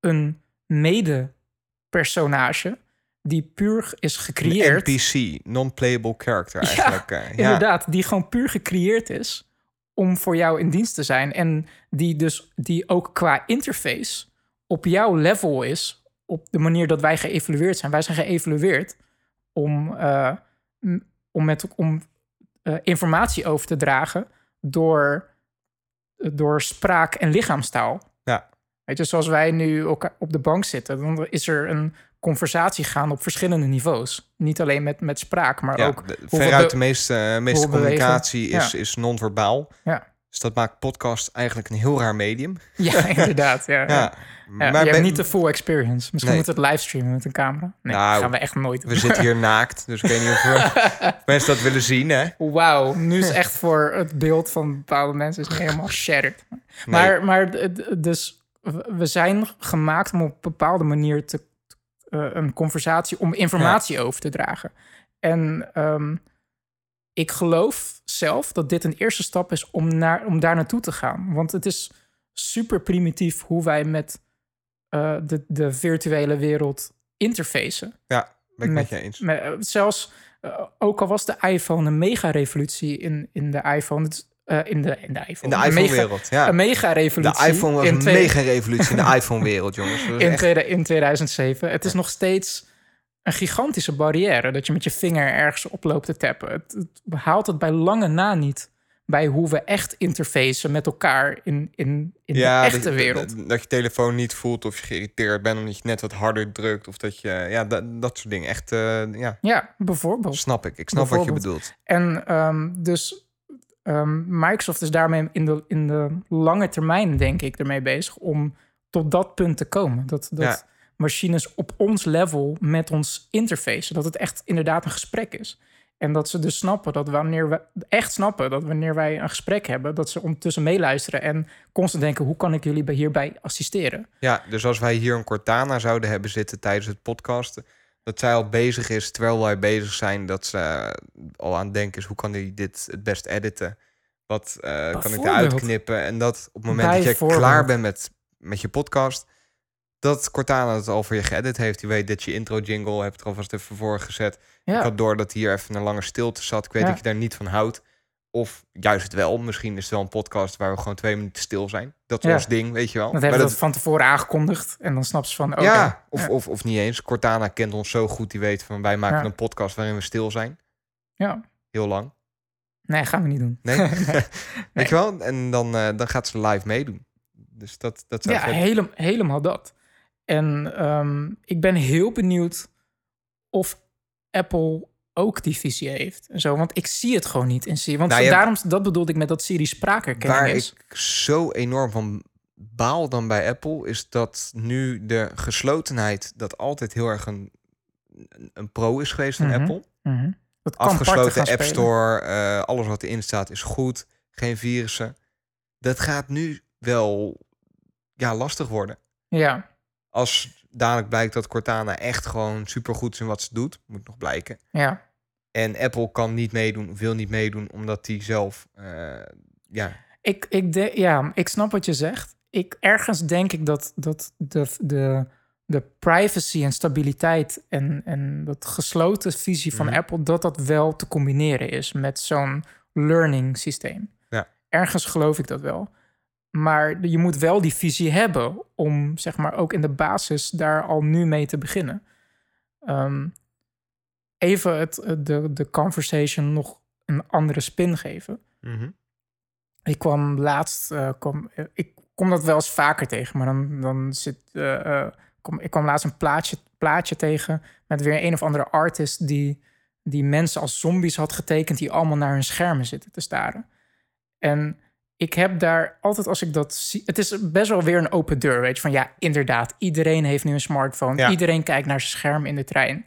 een mede-personage die puur is Een gecreëerd. NPC, non-playable character eigenlijk. eh, ja, Inderdaad, die gewoon puur gecreëerd is om voor jou in dienst te zijn. En die dus die ook qua interface op jouw level is, op de manier dat wij geëvalueerd zijn. Wij zijn geëvalueerd om, eh, om, met, om eh, informatie over te dragen door, door spraak en lichaamstaal. Ja. Weet je, zoals wij nu elkaar op de bank zitten, dan is er een conversatie gaan op verschillende niveaus. Niet alleen met, met spraak, maar Ja, ook de- veruit de meeste, eh, meeste communicatie is, Ja. is non-verbaal. Ja. Dus dat maakt podcast eigenlijk een heel raar medium. Ja, inderdaad. Ja, ja. Maar je ben- hebt niet de full experience. Misschien Nee. we het livestreamen met een camera. Nee, Nou, dat gaan we echt nooit doen. we zitten hier naakt, dus ik weet niet of, we- mensen dat willen zien. Hè? Wauw, nu is echt voor het beeld van bepaalde mensen is het helemaal shattered. Nee. Maar, maar dus we zijn gemaakt om op een bepaalde manier te, een conversatie, om informatie over te dragen. En ehm, ik geloof zelf dat dit een eerste stap is om, naar, om daar naartoe te gaan. Want het is super primitief hoe wij met eh, de, de virtuele wereld interfacen. Ja, ben ik met, Met- je eens. Maar, eh, zelfs, eh, ook al was de iPhone een mega-revolutie in, in de iPhone... Het, eh, in, de, in de In iPhone. de Een mega- iPhone-wereld, ja. Een mega-revolutie. De iPhone was in een twee- mega-revolutie in de iPhone-wereld, jongens. In, echt- tweede- in 2007. Het is nog steeds een gigantische barrière... dat je met je vinger ergens op loopt te tappen. Het, het haalt het bij lange na niet... bij hoe we echt interfacen met elkaar in, in, in ja, de echte dat, wereld. Dat, dat je telefoon niet voelt of je geïrriteerd bent omdat je net wat harder drukt. Of dat je, ja, dat, dat soort dingen. Echt, eh, ja, Ja, bijvoorbeeld. snap ik. Ik snap wat je bedoelt. En ehm, dus ehm, Microsoft is daarmee in de, in de lange termijn, denk ik, ermee bezig om tot dat punt te komen. Dat, dat Ja. machines op ons level met ons interface, dat het echt inderdaad een gesprek is. En dat ze dus snappen dat wanneer we echt snappen dat wanneer wij een gesprek hebben, dat ze ondertussen meeluisteren en constant denken: hoe kan ik jullie bij- hierbij assisteren? Ja, dus als wij hier een Cortana zouden hebben zitten tijdens het podcasten, dat zij al bezig is terwijl wij bezig zijn, dat ze eh, al aan het denken is hoe kan hij dit het best editen? Wat eh, kan ik eruit knippen? En dat op het moment dat je klaar bent met, met je podcast, dat Cortana het al voor je geëdit heeft. Die weet dat je intro jingle hebt er alvast even voor gezet. Ik Ja, had door dat hier even een lange stilte zat. Ik weet Ja. dat je daar niet van houdt. Of juist wel. Misschien is het wel een podcast waar we gewoon twee minuten stil zijn. Dat is Ja. ons ding, weet je wel. Dat hebben Maar we dat van tevoren aangekondigd. En dan snapt ze van, oké. ja, of, Ja. Of, of niet eens. Cortana kent ons zo goed, die weet van wij maken Ja. een podcast waarin we stil zijn. ja. Heel lang. Nee, gaan we niet doen. Nee? Nee. Weet je wel? En dan, eh, dan gaat ze live meedoen. Dus dat, dat zou Ja, vet- helem, helemaal dat. En ehm, ik ben heel benieuwd of Apple ook die visie heeft. En zo, want ik zie het gewoon niet in Siri. Want Nou, daarom, dat bedoelde ik met dat Siri spraakherkenning Waar is. ik zo enorm van baal dan bij Apple... is dat nu de geslotenheid... dat altijd heel erg een, een pro is geweest van Mhm. Apple. Mhm. Dat Afgesloten App spelen. Store, eh, alles wat erin staat is goed. Geen virussen. Dat gaat nu wel ja, lastig worden. Ja, Als dadelijk blijkt dat Cortana echt gewoon supergoed is in wat ze doet, moet nog blijken. ja. En Apple kan niet meedoen, wil niet meedoen, omdat die zelf, eh, ja, Ik, ik, de, ja, ik snap wat je zegt. Ik, ergens denk ik dat, dat de, de, de privacy en stabiliteit en, en dat gesloten visie van Mhm. Apple, dat dat wel te combineren is met zo'n learning systeem. Ja. Ergens geloof ik dat wel. Maar je moet wel die visie hebben om, zeg maar, ook in de basis daar al nu mee te beginnen. Ehm, even het, de, de conversation nog een andere spin geven. Mhm. Ik kwam laatst, kwam, eh, ik kom dat wel eens vaker tegen, maar dan, dan zit, eh, kom, ik kwam laatst een plaatje, plaatje tegen met weer een of andere artist die, die mensen als zombies had getekend die allemaal naar hun schermen zitten te staren. En ik heb daar altijd als ik dat zie, het is best wel weer een open deur, weet je, van ja, inderdaad, iedereen heeft nu een smartphone, Ja. iedereen kijkt naar zijn scherm in de trein.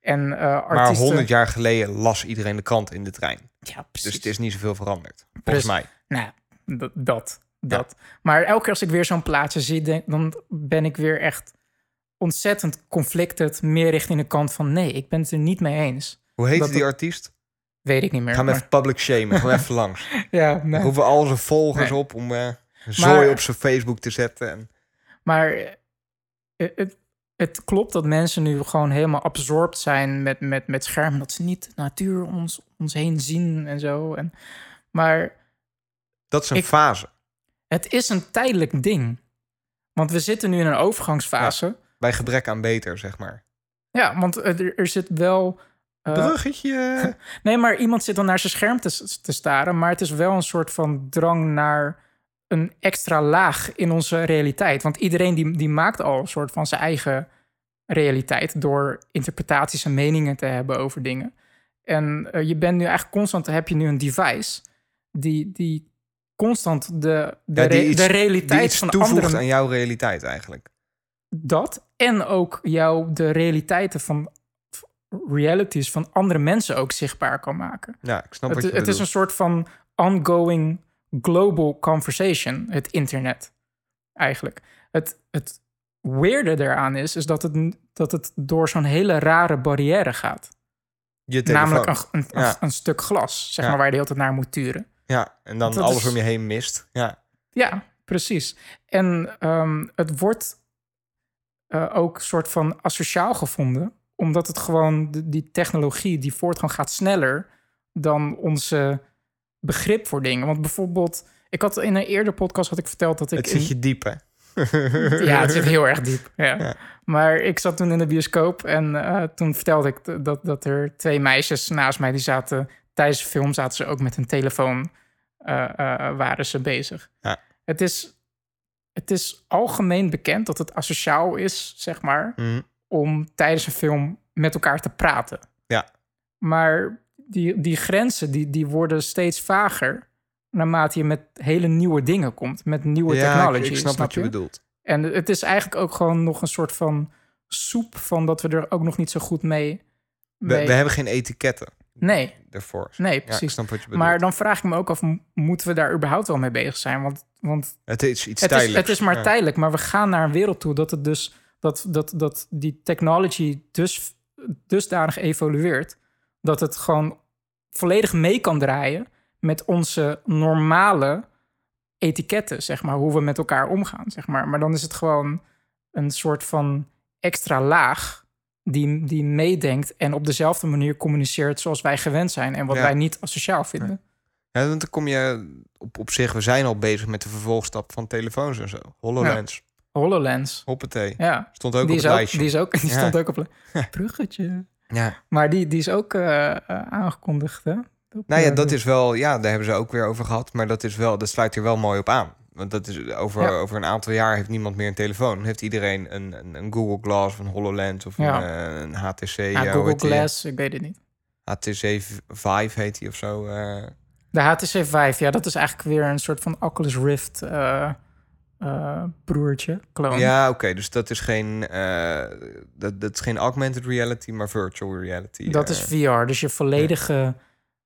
En eh Maar artiesten, 100 jaar geleden las iedereen de krant in de trein. ja, precies. Dus het is niet zoveel veranderd. Volgens Precies. mij. Nou, dat. dat. Maar elke keer als ik weer zo'n plaatje zie, denk, dan ben ik weer echt ontzettend conflicted. Meer richting de kant van nee, ik ben het er niet mee eens. Hoe heet die artiest? Weet ik niet meer. Ga hem maar- even public shamen. Gewoon even langs. ja, Dan nee. hoeven al zijn volgers Nee. op om eh zooi Maar- op zijn Facebook te zetten. En, Maar eh, het, het klopt dat mensen nu gewoon helemaal absorbt zijn met, met, met schermen. Dat ze niet de natuur ons, ons heen zien en zo. En, maar dat is een Ik- fase. het is een tijdelijk ding. Want we zitten nu in een overgangsfase. Bij gebrek aan beter, zeg maar. Ja, want er, er zit wel... eh, Bruggetje. Nee, maar iemand zit dan naar zijn scherm te, te staren. Maar het is wel een soort van drang naar een extra laag in onze realiteit. Want iedereen die, die maakt al een soort van zijn eigen realiteit... door interpretaties en meningen te hebben over dingen. En eh, je bent nu eigenlijk constant... heb je nu een device die, die constant de, de, Ja, die re- iets- de realiteit iets van toevoegt anderen... aan jouw realiteit eigenlijk. Dat en ook jou de realiteiten van realities van andere mensen ook zichtbaar kan maken. Ja, ik snap Het, wat je het is een soort van ongoing global conversation, het internet eigenlijk. Het, het weirde daaraan is, is dat het, dat het door zo'n hele rare barrière gaat. Je. Namelijk een, een, een- Ja. een stuk glas, zeg Ja. maar, waar je de hele tijd naar moet turen. Ja, en dan alles is- om je heen mist. Ja, Ja, precies. En ehm, het wordt eh, ook soort van asociaal gevonden, omdat het gewoon die technologie, die voortgang gaat sneller dan onze begrip voor dingen. Want bijvoorbeeld, ik had in een eerder podcast had ik verteld dat ik het zit je diep, hè? ja, het zit heel erg diep. Ja. Ja. Maar ik zat toen in de bioscoop en eh, toen vertelde ik dat, dat er twee meisjes naast mij die zaten tijdens de film zaten ze ook met hun telefoon eh, eh, waren ze bezig. Ja. Het is het is algemeen bekend dat het asociaal is, zeg maar, Mhm. Om tijdens een film met elkaar te praten. Ja. Maar die, die grenzen die, die worden steeds vager naarmate je met hele nieuwe dingen komt, met nieuwe Ja, technology. ik, ik snap, wat je bedoelt. En het is eigenlijk ook gewoon nog een soort van soep van dat we er ook nog niet zo goed mee. We, mee- we hebben geen etiketten Nee, ervoor. nee, Ja, ik precies. snap wat je bedoelt. maar dan vraag ik me ook af, moeten we daar überhaupt wel mee bezig zijn? Want, want het is iets het, is, het is maar Ja. tijdelijk, maar we gaan naar een wereld toe dat het dus dat, dat, dat die technology dus dusdanig evolueert dat het gewoon volledig mee kan draaien met onze normale etiketten, zeg maar, hoe we met elkaar omgaan, zeg maar. Maar dan is het gewoon een soort van extra laag die, die meedenkt en op dezelfde manier communiceert zoals wij gewend zijn en wat Ja. wij niet asociaal vinden. Ja, want dan kom je op, op zich, we zijn al bezig met de vervolgstap van telefoons en zo. HoloLens, HoloLens. hoppatee. Ja, Stond ook die op is het ook, lijstje. die, is ook, die Ja. stond ook op een bruggetje. Ja. Maar die, die is ook eh, eh, aangekondigd, hè? Op, Nou ja, eh, dat is wel, ja, daar hebben ze ook weer over gehad. Maar dat is wel, dat sluit er wel mooi op aan. Want dat is over, Ja. over een aantal jaar heeft niemand meer een telefoon. Heeft iedereen een, een, een Google Glass of een HoloLens of Ja. een, een HTC. Ja, Google? Glass, ik weet het niet. HTC Vive heet die of zo. De HTC Vive, ja, dat is eigenlijk weer een soort van Oculus Rift eh, broertje, kloon. Ja, oké. dus dat is geen, eh, dat, dat is geen augmented reality, maar virtual reality. Dat eh. is VR, dus je volledige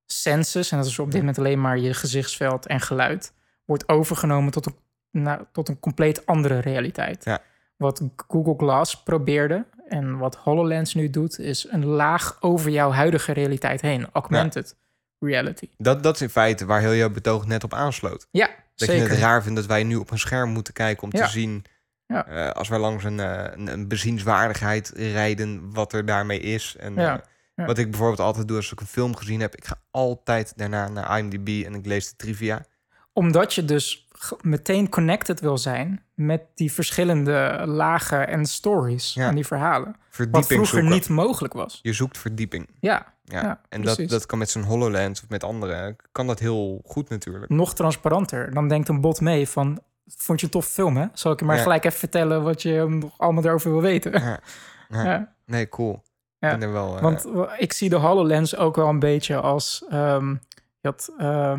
senses, en dat is op dit moment alleen maar je gezichtsveld en geluid, wordt overgenomen tot een, nou, tot een compleet andere realiteit. Ja. Wat Google Glass probeerde en wat HoloLens nu doet, is een laag over jouw huidige realiteit heen, augmented reality. dat, dat is in feite waar heel jouw betoog net op aansloot. Ja, Dat zeker. je het raar vindt dat wij nu op een scherm moeten kijken om Ja. te zien... Ja. eh, als wij langs een, eh, een, een bezienswaardigheid rijden, wat er daarmee is. En Ja. eh, Ja. wat ik bijvoorbeeld altijd doe als ik een film gezien heb... ik ga altijd daarna naar IMDb en ik lees de trivia. Omdat je dus meteen connected wil zijn met die verschillende lagen en stories en die verhalen. Wat vroeger zoeken. niet mogelijk was. Je zoekt verdieping. Ja, Ja. Ja, en dat, precies. dat kan met zo'n HoloLens of met andere... kan dat heel goed natuurlijk. nog transparanter. Dan denkt een bot mee van... Vond je een tof film, hè? Zal ik je maar Ja. gelijk even vertellen wat je nog allemaal erover wil weten? Ja. Nee, cool. Ja, Ik ben wel... eh, Want w- ik zie de HoloLens ook wel een beetje als... je had, eh,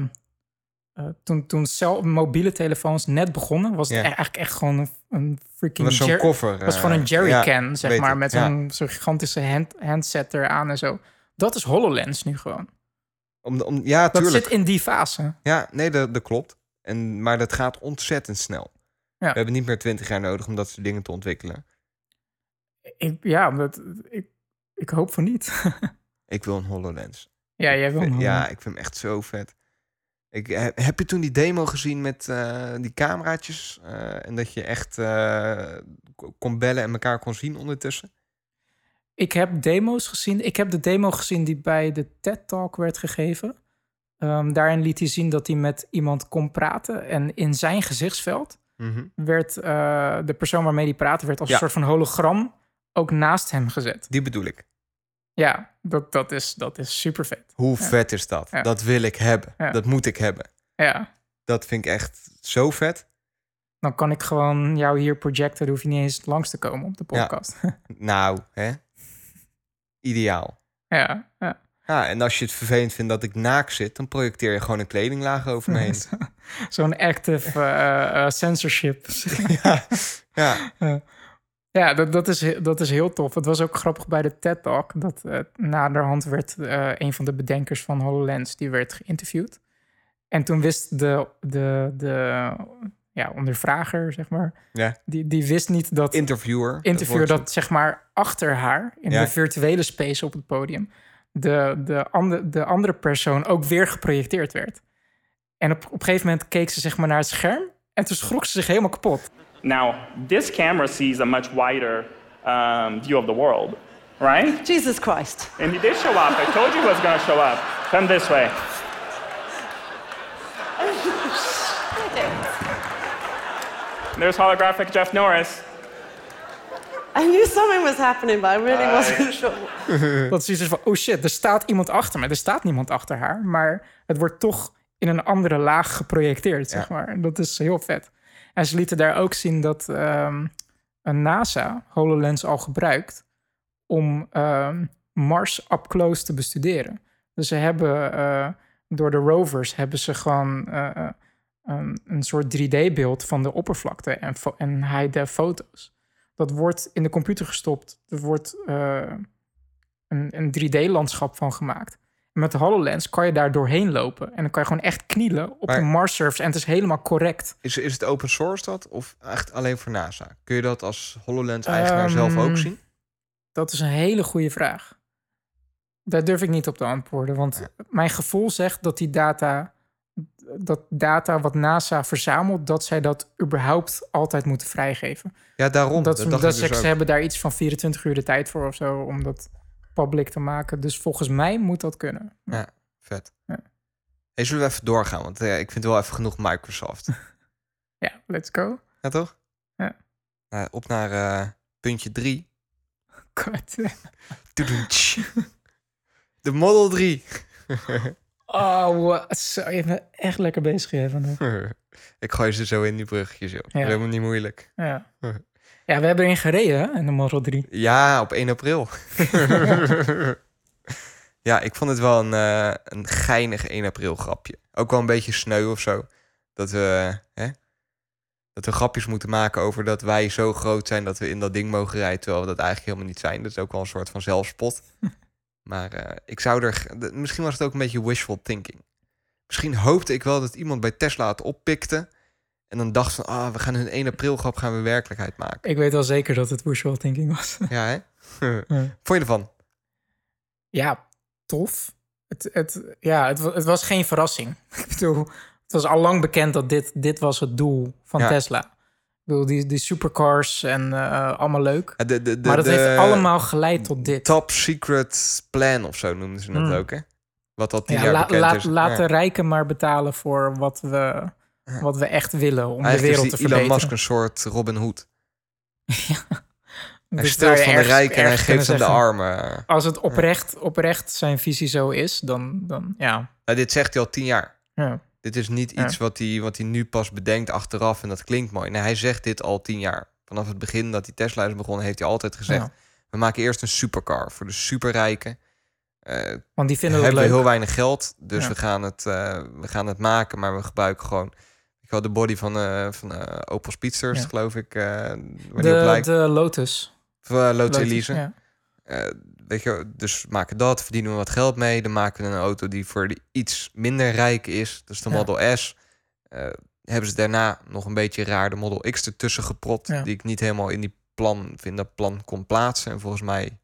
toen toen cel, mobiele telefoons net begonnen... was het e- eigenlijk echt gewoon een, een freaking... was zo'n koffer. was gewoon een eh, jerrycan, ja, zeg maar... ik, met ja. zo'n gigantische hand, handset eraan en zo. Dat is HoloLens nu gewoon. Om, om, ja, Dat tuurlijk. zit in die fase. Ja, nee, dat, dat klopt. En, maar dat gaat ontzettend snel. Ja. We hebben niet meer twintig jaar nodig om dat soort dingen te ontwikkelen. Ik, ja, dat, ik, ik hoop van niet. Ik wil een HoloLens. ja, jij wil een Ja, ik vind hem echt zo vet. Ik, heb, je toen die demo gezien met eh, die cameraatjes? eh, en dat je echt eh, ko- kon bellen en elkaar kon zien ondertussen? Ik heb demo's gezien. Ik heb de demo gezien die bij de TED Talk werd gegeven. Ehm, daarin liet hij zien dat hij met iemand kon praten. En in zijn gezichtsveld Mhm. werd eh, de persoon waarmee hij praatte... werd als Ja. een soort van hologram ook naast hem gezet. Die bedoel ik. Ja, dat, dat, is, dat is super vet. Hoe Ja. vet is dat? Ja. Dat wil ik hebben. Dat moet ik hebben. Ja, Dat vind ik echt zo vet. dan kan ik gewoon jou hier projecten. Dan hoef je niet eens langs te komen op de podcast. Nou, hè? Ideaal. Ja, ja. Ja, en als je het vervelend vindt dat ik naak zit, dan projecteer je gewoon een kledinglaag over me heen. Zo'n active eh, eh, censorship. ja, ja. Ja, dat, dat, is, dat is heel tof. Het was ook grappig bij de TED Talk. Dat eh, naderhand werd eh, een van de bedenkers van HoloLens... die werd geïnterviewd. En toen wist de, de, de ja, ondervrager, zeg maar... Ja. Die, die wist niet dat Interviewer. interviewer dat zeg maar achter haar... in Ja. de virtuele space op het podium... de, de, ande, de andere persoon ook weer geprojecteerd werd. En op, op een gegeven moment keek ze zeg maar naar het scherm... en toen schrok ze zich helemaal kapot. Now, this camera sees a much wider um, view of the world, right? Jesus Christ. And he did show up. I told you he was going to show up. Come this way. There's holographic Jeff Norris. I knew something was happening, but I really wasn't sure. Dat ze zoiets van, oh shit, er staat iemand achter me. Er staat niemand achter haar, maar het wordt toch in een andere laag geprojecteerd, zeg Ja. maar. En dat is heel vet. En ze lieten daar ook zien dat ehm, een NASA HoloLens al gebruikt om ehm, Mars up close te bestuderen. Dus ze hebben eh, door de rovers hebben ze gewoon eh, eh, een, een soort 3D-beeld van de oppervlakte en, en high-def foto's. Dat wordt in de computer gestopt. Er wordt eh, een, een 3D-landschap van gemaakt. En met de HoloLens kan je daar doorheen lopen. En dan kan je gewoon echt knielen op Maar- de Mars-surface. En het is helemaal correct. Is, is het open source dat? Of echt alleen voor NASA? Kun je dat als HoloLens-eigenaar zelf Ehm, ook zien? Dat is een hele goede vraag. Daar durf ik niet op te antwoorden. Want mijn gevoel zegt dat die data... dat data wat NASA verzamelt... dat zij dat überhaupt altijd moeten vrijgeven. Ja, daarom. dat, Dat, dat dus ze ook. hebben daar iets van 24 uur de tijd voor of zo... om dat public te maken. Dus volgens mij moet dat kunnen. Ja, vet. Ja. Hey, zullen we even doorgaan? Want eh, ik vind wel even genoeg Microsoft. Ja, let's go. ja, toch? Ja. Nou, op naar eh, puntje 3. Kort. De Model 3. Oh, zo, je bent echt lekker bezig hier vandaag. ik gooi ze zo in die bruggetjes, joh. Ja. Helemaal niet moeilijk. Ja. ja, we hebben erin gereden hè, in de Model 3. Ja, op 1 april. ja, ik vond het wel een, eh, een geinig 1 april grapje. Ook wel een beetje sneu of zo. Dat we, hè, dat we grapjes moeten maken over dat wij zo groot zijn dat we in dat ding mogen rijden. Terwijl we dat eigenlijk helemaal niet zijn. Dat is ook wel een soort van zelfspot. Maar eh, ik zou er. Misschien was het ook een beetje wishful thinking. Misschien hoopte ik wel dat iemand bij Tesla het oppikte. En dan dacht van, ah, we gaan hun 1 april grap gaan we werkelijkheid maken. Ik weet wel zeker dat het wishful thinking was. Ja, hè? Vond je ervan? ja, tof. Het, het, ja, het, het was geen verrassing. Ik bedoel, het was al lang bekend dat dit, dit was het doel van Ja. Tesla. Ik bedoel, die, die supercars en eh, allemaal leuk. Ja, de, de, de, maar dat heeft allemaal geleid tot dit. Top secret plan of zo noemden ze het Mm. ook, hè? Wat tien Ja, jaar la- bekend laat, de Ja. rijken maar betalen voor wat we, wat we echt willen om de Eigenlijk wereld is te die Elon Musk verbeteren. een soort Robin Hood. Hij Dus van de rijken en hij geeft kunnen de armen. Als het oprecht, oprecht zijn visie zo is, dan, dan ja. Dit zegt hij al tien jaar. ja. Dit is niet Ja. iets wat hij, wat hij nu pas bedenkt achteraf en dat klinkt mooi. Nee, hij zegt dit al tien jaar. Vanaf het begin dat hij Tesla is begonnen, heeft hij altijd gezegd... Ja. we maken eerst een supercar voor de superrijken. Eh Want die vinden we hebben leuk. heel weinig geld, dus Ja. we, gaan het, eh, we gaan het maken, maar we gebruiken gewoon... Ik had de body van, eh van Opel Speedsters, geloof ik, die de, de Lotus. Of, Lotus Lotus, Elise. Weet je, dus maken dat, verdienen we wat geld mee. Dan maken we een auto die voor de iets minder rijk is. Dus de Ja. Model S. Eh, hebben ze daarna nog een beetje raar de Model X ertussen gepropt. Ja. Die ik niet helemaal in die plan, in dat plan kon plaatsen. En volgens mij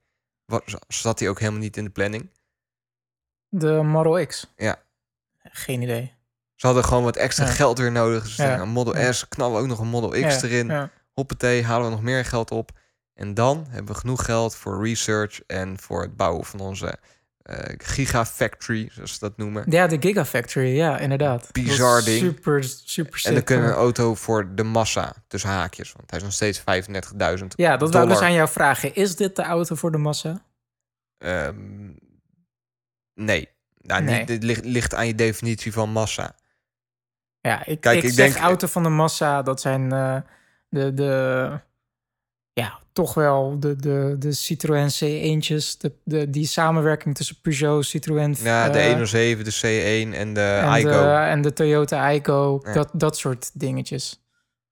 was, zat die ook helemaal niet in de planning. De Model X. Ja. Geen idee. Ze hadden gewoon wat extra Ja. geld weer nodig. Dus Ja. een Model Ja. S, knallen we ook nog een Model X erin. Hoppatee, halen we nog meer geld op. En dan hebben we genoeg geld voor research en voor het bouwen van onze eh, gigafactory, zoals ze dat noemen. Ja, de Gigafactory, ja, inderdaad. Bizar ding. Super, super sick. En dan kunnen we een auto voor de massa, tussen haakjes. Want hij is nog steeds 35.000 Ja, dat wou ik dus aan jou vragen. Is dit de auto voor de massa? Ehm, nee. Nou, Nee. Niet, dit ligt, ligt aan je definitie van massa. Ja, ik, Kijk, ik, denk- auto van de massa, dat zijn eh, de, de, ja, toch wel de, de, de Citroën C1'tjes, de, de, die samenwerking tussen Peugeot, Citroën Ja, de eh, 107, de C1 en de en, Igo. de, en de Toyota Igo, Ja. dat, dat soort dingetjes.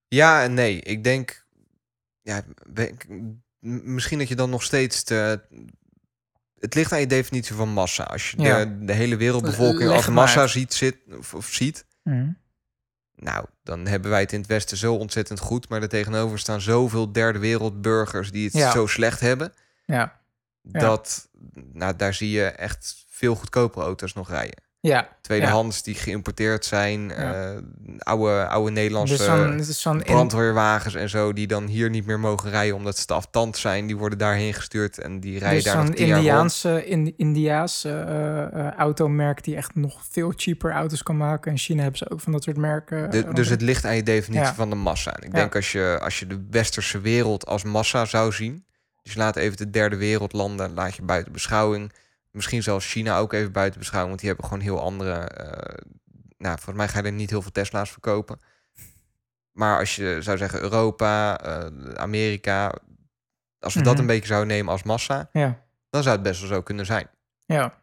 Ja en nee. Ik denk... Ja, misschien dat je dan nog steeds... Te, het ligt aan je definitie van massa. Als je Ja. de, de hele wereldbevolking Leg als massa ziet, zit, of, of ziet... Mhm. Nou, dan hebben wij het in het Westen zo ontzettend goed. Maar er tegenover staan zoveel derde wereldburgers die het Ja. zo slecht hebben. Ja. Ja. Dat, nou, daar zie je echt veel goedkopere auto's nog rijden. Ja, Tweedehands die geïmporteerd zijn. Ja. eh, oude, oude Nederlandse dus dus brandweerwagens en zo. Die dan hier niet meer mogen rijden omdat ze te afstand zijn. Die worden daarheen gestuurd en die rijden dus daar nog tien jaar. Indiaanse, in, Indiaas eh, eh, automerk die echt nog veel cheaper auto's kan maken. In China hebben ze ook van dat soort merken. De- dus het ligt aan je definitie Ja. van de massa. En ik denk als je, als je de westerse wereld als massa zou zien. Dus laat even de derde wereldlanden laat je buiten beschouwing. Misschien zelfs China ook even buiten beschouwing. Want die hebben gewoon heel andere. eh, nou, volgens mij ga je er niet heel veel Tesla's verkopen. Maar als je zou zeggen Europa, eh, Amerika. Als we dat Mhm. een beetje zouden nemen als massa. Ja, Dan zou het best wel zo kunnen zijn. ja.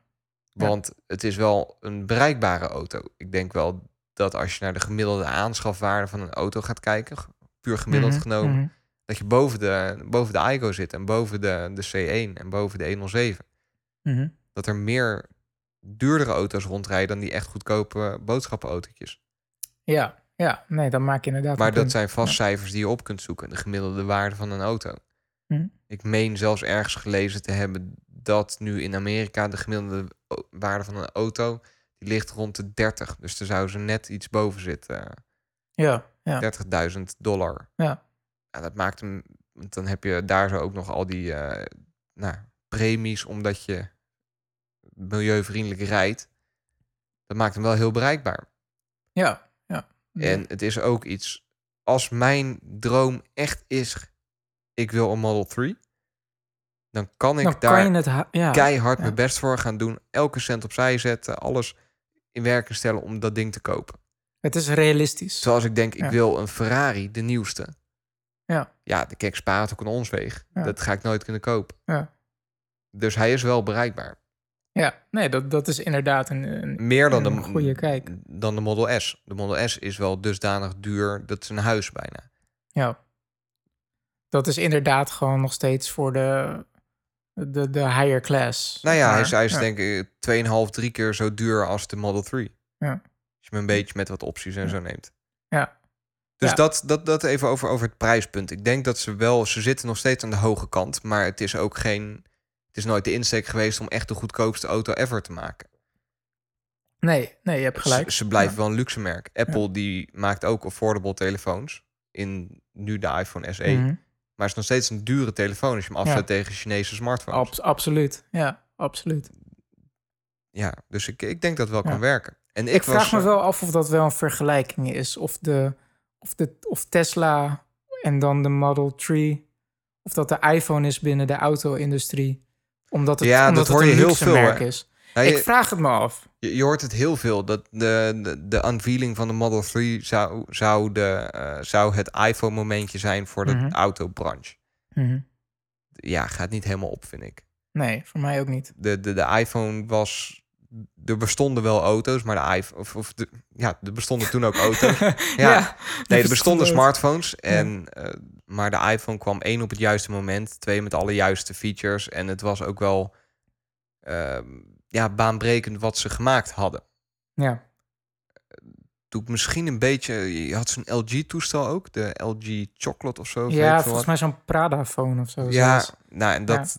Ja. Want het is wel een bereikbare auto. Ik denk wel dat als je naar de gemiddelde aanschafwaarde van een auto gaat kijken, puur gemiddeld Mhm, genomen, mhm. dat je boven de, boven de Igo zit en boven de, de C1 en boven de 107. Dat er meer duurdere auto's rondrijden dan die echt goedkope boodschappenautootjes. Ja, ja, nee, dan maak je inderdaad. Maar dat punt. zijn vast cijfers die je op kunt zoeken. De gemiddelde waarde van een auto. Mhm. Ik meen zelfs ergens gelezen te hebben dat nu in Amerika de gemiddelde waarde van een auto die ligt rond de 30. Dus daar zouden ze net iets boven zitten. Ja, ja, 30.000 dollar. ja. Ja, dat maakt hem. Dan heb je daar zo ook nog al die eh, nou, premies omdat je milieuvriendelijk rijdt. Dat maakt hem wel heel bereikbaar. Ja, ja. En het is ook iets, als mijn droom echt is, ik wil een Model 3, dan kan ik dan daar kan het... Ja, keihard ja. mijn best voor gaan doen. Elke cent opzij zetten, alles in werking stellen om dat ding te kopen. het is realistisch. Zoals ik denk, ik Ja. wil een Ferrari, de nieuwste. Ja. Ja, de kijk, spaar het ook een onsweeg. Ja. Dat ga ik nooit kunnen kopen. Ja. Dus hij is wel bereikbaar. Ja, nee, dat, dat is inderdaad een, een Meer dan een de, goede kijk. dan de Model S. De Model S is wel dusdanig duur, dat is een huis bijna. Ja. Dat is inderdaad gewoon nog steeds voor de, de, de higher class. Nou ja, hij is, hij is ja. denk ik 2,5, 3 keer zo duur als de Model 3. Ja. Als je hem een beetje met wat opties en zo neemt. Ja. Dus Ja. dat, dat, dat even over, over het prijspunt. Ik denk dat ze wel, ze zitten nog steeds aan de hoge kant, maar het is ook geen, is nooit de insteek geweest om echt de goedkoopste auto ever te maken. Nee, nee, je hebt gelijk. Ze, ze blijven wel een luxe merk. Apple die maakt ook affordable telefoons in nu de iPhone SE, Mhm. maar het is nog steeds een dure telefoon als je hem Ja. afzet tegen Chinese smartphones. Abs- absoluut. Ja, absoluut. Ja, dus ik, ik denk dat wel kan werken. En ik, Ik, was, vraag me eh, wel af of dat wel een vergelijking is. Of, de, of, de, of Tesla en dan de Model 3. Of dat de iPhone is binnen de auto-industrie. Omdat het, Ja, omdat dat hoor je heel veel, merk hè. is. je- Ik vraag het me af. Je, je hoort het heel veel. Dat de, de, de unveiling van de Model 3 zou, zou, de, eh, zou het iPhone-momentje zijn voor de Mhm. autobranche. Mhm. Ja, gaat niet helemaal op, vind ik. Nee, voor mij ook niet. De, de, de iPhone was. Er bestonden wel auto's, maar de iPhone. Of, of de, ja, er bestonden toen ook auto's. Ja. Nee, er bestonden smartphones. En, eh, maar de iPhone kwam één op het juiste moment. Twee met alle juiste features. En het was ook wel. ehm, ja, baanbrekend wat ze gemaakt hadden. Ja, doet misschien een beetje. Je had zo'n LG-toestel ook, de LG Chocolate of zo. ja volgens wat. mij zo'n Prada-phone of zo. Ja, zelfs. nou, en dat,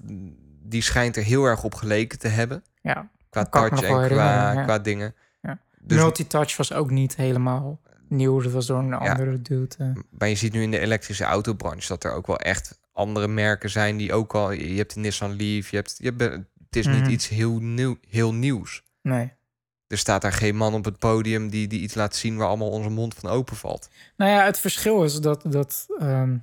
die schijnt er heel erg op geleken te hebben. ja. Qua touch en qua, ja. qua dingen. Ja. Dus, Multitouch was ook niet helemaal nieuw. Dat was door een andere dude. eh. maar je ziet nu in de elektrische autobranche dat er ook wel echt andere merken zijn die ook al. Je hebt de Nissan Leaf, je hebt, je hebt het is niet Mhm. iets heel, nieuw, heel nieuws. Nee. Er staat daar geen man op het podium die, die iets laat zien waar allemaal onze mond van open valt. Nou ja, het verschil is dat, dat ehm,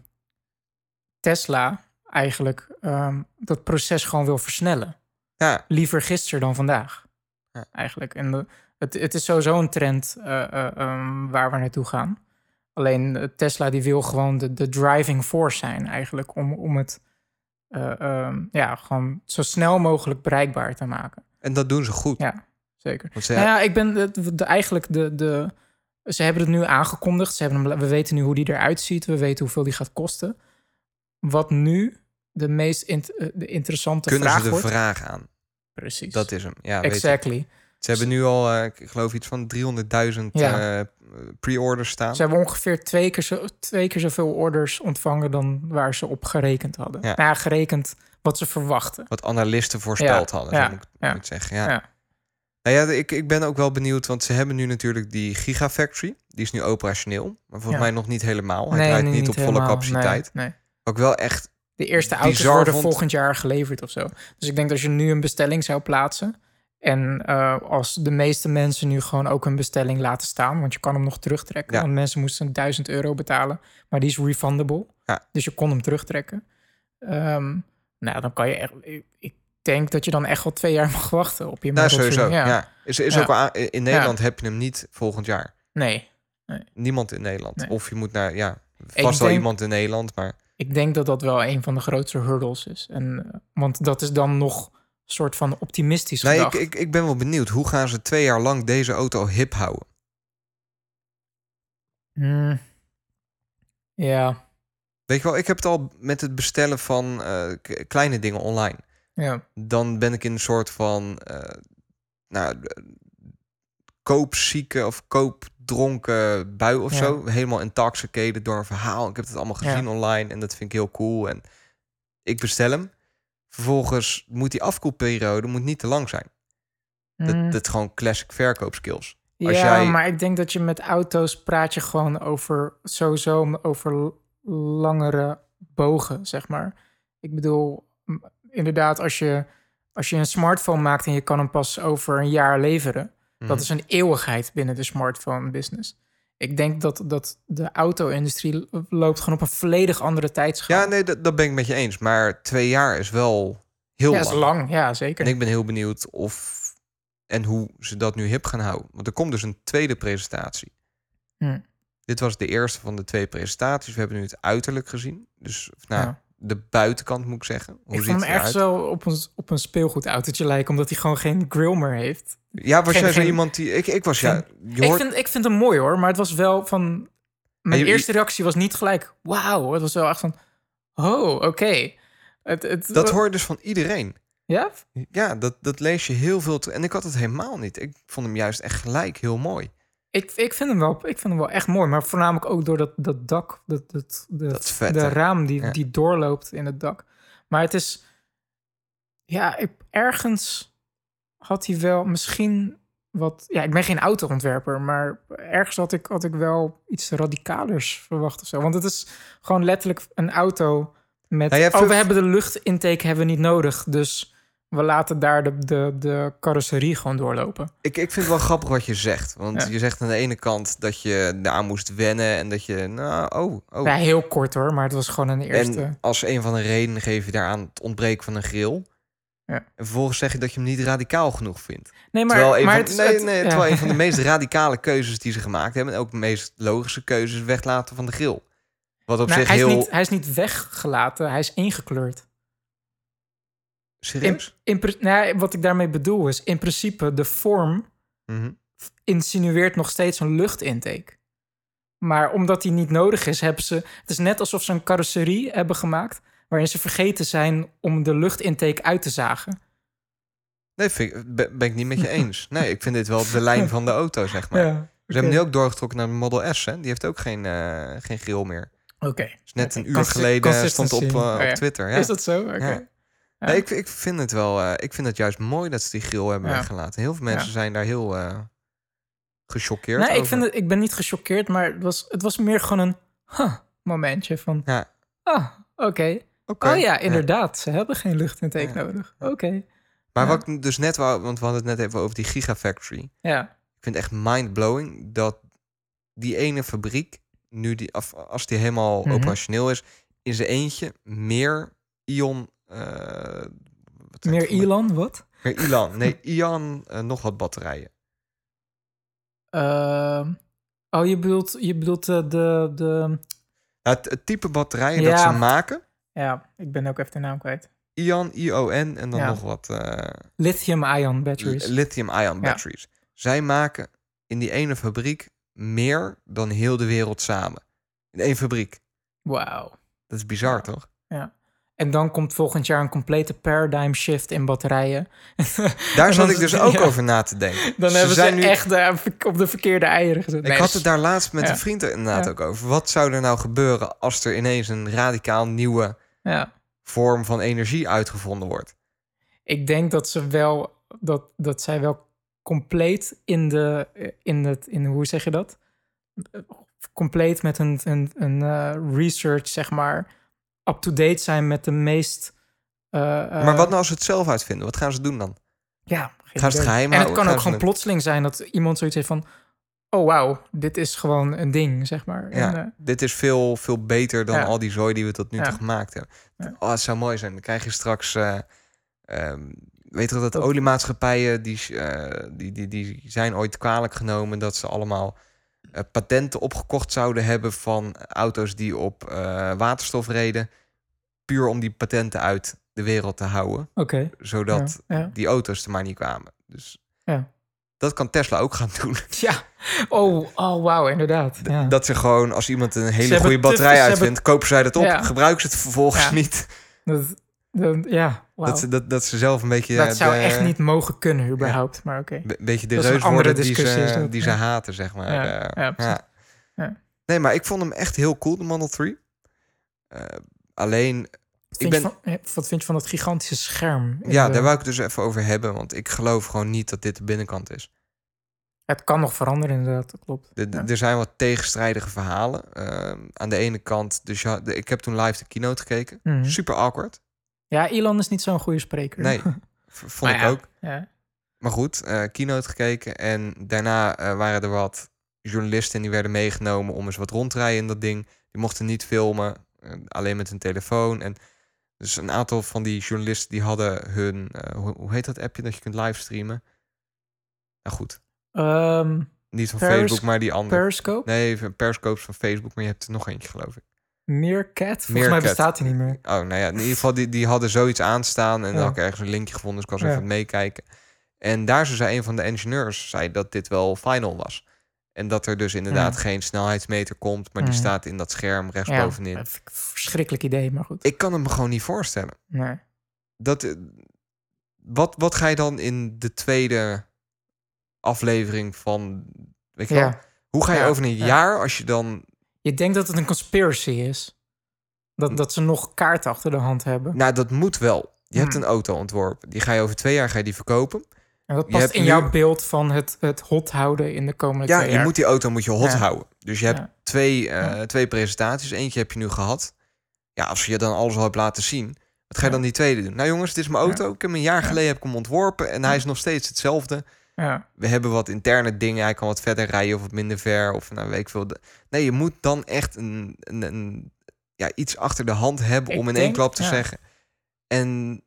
Tesla eigenlijk ehm, dat proces gewoon wil versnellen. Ja, Liever gisteren dan vandaag. Ja. Eigenlijk. En de- het, het is sowieso een trend eh, eh, ehm, waar we naartoe gaan. Alleen eh, Tesla die wil gewoon de, de driving force zijn eigenlijk om, om het eh, ehm, ja, gewoon zo snel mogelijk bereikbaar te maken. en dat doen ze goed. Ja, zeker. Ze, Nou ja, ik ben de, de- eigenlijk de, de. Ze hebben het nu aangekondigd. Ze hebben hem, we weten nu hoe die eruit ziet. We weten hoeveel die gaat kosten. Wat nu de meest de interessante kunnen vraag ze de wordt. vraag aan. Precies. Dat is hem. Ja, exactly. Ze hebben nu al, eh, ik geloof iets van 300.000 Ja. eh, pre-orders staan. Ze hebben ongeveer twee keer, zo, twee keer zoveel orders ontvangen dan waar ze op gerekend hadden. Ja. Nou ja, gerekend wat ze verwachten. Wat analisten voorspeld hadden, ja, moet ik moet zeggen. Ja. Ja. Nou ja, ik, ik ben ook wel benieuwd, want ze hebben nu natuurlijk die Gigafactory. Die is nu operationeel, maar volgens mij nog niet helemaal. Hij Nee, draait nee, niet, op volle capaciteit. Nee. Ook wel echt, De eerste auto's worden vond- volgend jaar geleverd of zo. Dus ik denk dat als je nu een bestelling zou plaatsen... en eh, als de meeste mensen nu gewoon ook een bestelling laten staan... want je kan hem nog terugtrekken. Ja. Want mensen moesten 1000 euro betalen. Maar die is refundable. Ja. Dus je kon hem terugtrekken. Ehm, nou, dan kan je echt... ik- denk dat je dan echt wel twee jaar mag wachten op je nou Model 3. sowieso. Ja. Is, is Ja. ook aan- in Nederland heb je hem niet volgend jaar. Nee, Niemand in Nederland. Nee. Of je moet naar, ja, vast wel iemand in Nederland, maar ik denk dat dat wel een van de grootste hurdles is. En, eh, want dat is dan nog soort van optimistisch nee, ik, ik, ik ben wel benieuwd. Hoe gaan ze twee jaar lang deze auto hip houden? Hmm. Ja, Weet je wel, ik heb het al met het bestellen van eh, kleine dingen online. ja. dan ben ik in een soort van eh nou, koopzieke of koopdronken bui of Ja. zo. Helemaal intoxicated door een verhaal. Ik heb het allemaal gezien Ja. online en dat vind ik heel cool. En ik bestel hem. Vervolgens moet die afkoelperiode moet niet te lang zijn. Dat, Hmm. dat is gewoon classic verkoopskills. ja, als jij- maar ik denk dat je met auto's praat je gewoon over sowieso over langere bogen, zeg maar. Ik bedoel, inderdaad, als je, als je een smartphone maakt en je kan hem pas over een jaar leveren, Dat is een eeuwigheid binnen de smartphone business. Ik denk dat, dat de auto-industrie loopt gewoon op een volledig andere tijdschaal. Ja, nee, dat, dat ben ik met je eens. Maar twee jaar is wel heel ja, lang. is lang. Ja, zeker. En ik ben heel benieuwd of en hoe ze dat nu hip gaan houden. Want er komt dus een tweede presentatie. Hm. Dit was de eerste van de twee presentaties. We hebben nu het uiterlijk gezien. Dus nou, Ja. De buitenkant moet ik zeggen. Hoe ik ziet vond hem ergens eruit? wel op een, op een speelgoedautootje lijken, omdat hij gewoon geen grill meer heeft. Ja, was geen- jij zo geen- iemand die... Ik, ik was ja... Ik vind, ik vind hem mooi hoor, maar het was wel van... Mijn je- je- eerste reactie was niet gelijk, wauw. Het was wel echt van, oh, oké. Het, het, dat hoor je dus van iedereen. Ja? Ja, dat, dat lees je heel veel. te- En ik had het helemaal niet. Ik vond hem juist echt gelijk heel mooi. Ik, ik, vind hem wel, ik vind hem wel echt mooi, maar voornamelijk ook door dat, dat dak, dat, dat, de, Dat vet, de raam die, Ja. die doorloopt in het dak. Maar het is, ja, ik, ergens had hij wel misschien wat, ja, ik ben geen autoontwerper, maar ergens had ik, had ik wel iets radicalers verwacht of zo. Want het is gewoon letterlijk een auto met, Nou, oh, we hebben de luchtintake hebben we niet nodig, dus we laten daar de, de, de carrosserie gewoon doorlopen. Ik, ik vind het wel grappig wat je zegt. Want Ja. je zegt aan de ene kant dat je daar moest wennen. En dat je, nou, oh, oh. Ja, heel kort hoor, maar het was gewoon een eerste... En als een van de redenen geef je daaraan het ontbreken van een grill. Ja. En vervolgens zeg je dat je hem niet radicaal genoeg vindt. Nee, maar, terwijl een, maar van, het, nee, het- nee, terwijl een van de meest radicale keuzes die ze gemaakt hebben... en ook de meest logische keuzes weglaten van de grill. Wat op Nou, zich hij, heel... is niet, hij is niet weggelaten, hij is ingekleurd. In, Serieus? in, nou, wat ik daarmee bedoel is, in principe de vorm Mhm. insinueert nog steeds een luchtintake. Maar omdat die niet nodig is, hebben ze... Het is net alsof ze een carrosserie hebben gemaakt... waarin ze vergeten zijn om de luchtintake uit te zagen. Nee, ik- ben, ik niet met je eens. Nee, ik vind dit wel de lijn van de auto, zeg maar. Ja, Ze hebben nu ook doorgetrokken naar de Model S, hè? Die heeft ook geen, eh, geen grill meer. Oké. Dus net een uur geleden stond op, eh, Oh op. Twitter. Ja. Is dat zo? Oké. Ja. Nee, ik, ik vind het wel. eh, ik vind het juist mooi dat ze die grill hebben Ja. weggelaten. Heel veel mensen Ja. zijn daar heel eh gechoqueerd Nee, ik, vind het, ik ben niet gechoqueerd, maar het was, het was meer gewoon een huh, momentje van... Ja. Ah, oké. Oh ja, inderdaad. Ze hebben geen luchtintake Ja. nodig. Oké. Maar wat ik dus net wou, want we hadden het net even over die Gigafactory. Ja. Ik vind het echt mind-blowing dat die ene fabriek, nu die, af- als die helemaal Mhm. operationeel is, in zijn eentje meer Ion. Eh, Meer voor- Elon, wat? Meer Ilan. Nee, Ion, eh, nog wat batterijen. Ehm, oh, je bedoelt, je bedoelt eh, de, de... Nou, het, het type batterijen Ja. dat ze maken, Ja, ik ben ook even de naam kwijt. Ion, ION en dan Ja. nog wat eh, Lithium-ion batteries. lithium-ion Ja. batteries. Zij maken in die ene fabriek meer dan heel de wereld samen. In één fabriek. Wauw. Dat is bizar, Ja. En dan komt volgend jaar een complete paradigm shift in batterijen. Daar zat ik dus ook ja. over na te denken. Dan hebben ze zijn nu- echt eh, op de verkeerde eieren gezet. Ik Nee, had dat het daar laatst met Ja. een vriend er inderdaad Ja. ook over. Wat zou er nou gebeuren als er ineens een radicaal nieuwe Ja. vorm van energie uitgevonden wordt? Ik denk dat ze wel... Dat, dat zij wel compleet in de... In het, in, hoe zeg je dat? Compleet met een, een, een eh, research, zeg maar... Up-to-date zijn met de meest... eh, eh, maar wat nou als ze het zelf uitvinden? Wat gaan ze doen dan? Ja, Gaan ze het geheim En het kan ook gewoon plotseling zijn dat iemand zoiets heeft van... Oh, wauw, dit is gewoon een ding, zeg maar. Ja, En, eh, dit is veel, veel beter dan Ja. al die zooi die we tot nu toe gemaakt hebben. Oh, het zou mooi zijn. Dan krijg je straks... eh, ehm, weet je wel, dat Dat- oliemaatschappijen... Die, die, die, die zijn ooit kwalijk genomen... dat ze allemaal eh, patenten opgekocht zouden hebben... van auto's die op eh, waterstof reden... puur om die patenten uit de wereld te houden. Oké, Zodat Ja, ja. die auto's er maar niet kwamen. Dus Ja. dat kan Tesla ook gaan doen. ja. Oh, oh wauw, inderdaad. Dat ze gewoon, als iemand een hele goede te- batterij hebben- uitvindt, kopen zij dat op, gebruiken ze het vervolgens niet. Dat, dat- ja, wauw. Dat, ze, dat, dat ze zelf een beetje. Dat zou echt niet mogen kunnen, überhaupt. Maar oké. Een beetje de Dat is een reus andere worden die, ze, dat, die ja. ze haten, zeg maar. Ja, Eh, ja. Ja. Nee, maar ik vond hem echt heel cool, de Model 3. Eh, alleen, Wat ik vind, ben, je van, wat vind je van dat gigantische scherm? ja, de- daar wou ik het dus even over hebben, want ik geloof gewoon niet dat dit de binnenkant is. Het kan nog veranderen, inderdaad. Dat klopt. De- de- Ja. Er zijn wat tegenstrijdige verhalen. Ehm, aan de ene kant, dus ja, de- ik heb toen live de keynote gekeken. Mhm. Super awkward. Ja, Elon is niet zo'n goede spreker. Nee, vond Maar ik ja, ook. Ja. Maar goed, eh keynote gekeken. En daarna eh, waren er wat journalisten en die werden meegenomen om eens wat rond te rijden in dat ding. Die mochten niet filmen, eh, alleen met hun telefoon. En dus een aantal van die journalisten die hadden hun, eh, hoe, hoe heet dat appje dat je kunt livestreamen? Nou goed, Ehm, niet van Facebook, maar die andere. Periscope? Nee, Periscope is van Facebook, maar je hebt er nog eentje geloof ik. Meerkat? Volgens mij bestaat die niet meer. Oh, nou ja, in ieder geval, die, die hadden zoiets aanstaan. En Ja. dan had ik ergens een linkje gevonden, dus ik was Ja. even aan het meekijken. En daar zei een van de engineers zei dat dit wel final was. En dat er dus inderdaad Ja. geen snelheidsmeter komt, maar die staat in dat scherm Ja, rechtsbovenin. dat ik een verschrikkelijk idee, maar goed. Ik kan het me gewoon niet voorstellen. Nee. Dat, eh, wat, wat ga je dan in de tweede aflevering van... Weet je wel? Ja. Hoe ga je Ja, over een ja. jaar als je dan... Je denkt dat het een conspiracy is. Dat, dat ze nog kaart achter de hand hebben. Nou, dat moet wel. Je hebt Hmm. een auto ontworpen. Die ga je over twee jaar ga je die verkopen. En dat past in nu- jouw beeld van het, het hot houden in de komende Ja, twee je jaar. moet die auto moet je hot Ja. houden. Dus je hebt Ja. twee, eh, Ja. twee presentaties. Eentje heb je nu gehad. Ja, als je dan alles al hebt laten zien, wat ga je Ja. dan die tweede doen? Nou jongens, dit is mijn auto. Ik heb hem een jaar Ja. geleden heb ik hem ontworpen en hij is nog steeds hetzelfde. Ja. We hebben wat interne dingen. Hij kan wat verder rijden of wat minder ver. Of nou, weet ik veel. Nee, je moet dan echt een, een, een, ja, iets achter de hand hebben Ik om in één klap te ja. zeggen. En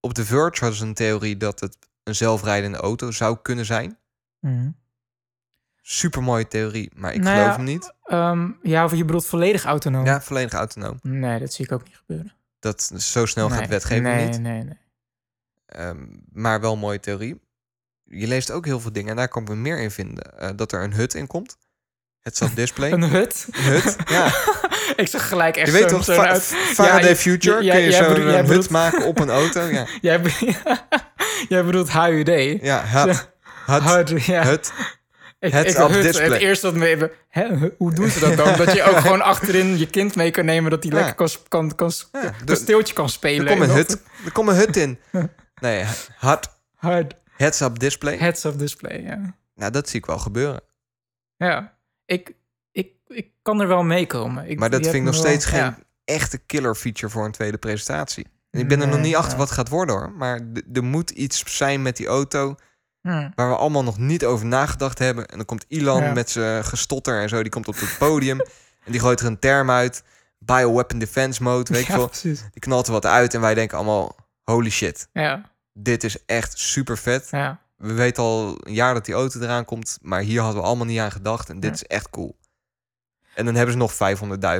op The Verge hadden ze een theorie dat het een zelfrijdende auto zou kunnen zijn. Mhm. Super mooie theorie, maar ik Nou geloof ja, hem niet. Ehm, ja, of je bedoelt volledig autonoom? Ja, volledig autonoom. Nee, dat zie ik ook niet gebeuren. Dat zo snel nee. gaat wetgeving nee, niet. Nee, nee, Ehm, maar wel een mooie theorie. Je leest ook heel veel dingen en daar kan ik me meer in vinden. Eh, dat er een hut in komt. Het zat display. Een hut? Een hut, ja. ik zag gelijk echt Je weet zo'n- toch, zo'n Faraday Ja, Future, jij- kun je jij zo bedoelt- jij een hut bedoelt- maken op een auto? Ja, Jij, be- jij bedoelt HUD? ja hut, hut, ja. hut. Ik- Heads ik- hut, display. Het eerste wat me even... Hè, hoe doen ze dat dan? dat je ook gewoon achterin je kind mee kan nemen... dat hij Ja. lekker kan, kan, kan, Ja, de- kasteeltje kan spelen. Er komt een En hut, er komt een hut in. Nee, hut, HUD, heads-up display. heads-up display, ja. Nou, dat zie ik wel gebeuren. Ja, ik, ik, ik kan er wel meekomen. Ik, Maar dat vind ik nog wel- steeds geen ja. echte killer feature voor een tweede presentatie. En ik ben er nog niet achter ja. wat het gaat worden hoor. Maar er moet iets zijn met die auto Hm. waar we allemaal nog niet over nagedacht hebben. En dan komt Elon Ja. met zijn gestotter en zo. Die komt op het podium en die gooit er een term uit. Bioweapon defense mode, weet je wel. Die knalt er wat uit en wij denken allemaal... Holy shit, Ja, dit is echt super vet. ja. We weten al een jaar dat die auto eraan komt. Maar hier hadden we allemaal niet aan gedacht. En dit Ja. is echt cool. En dan hebben ze nog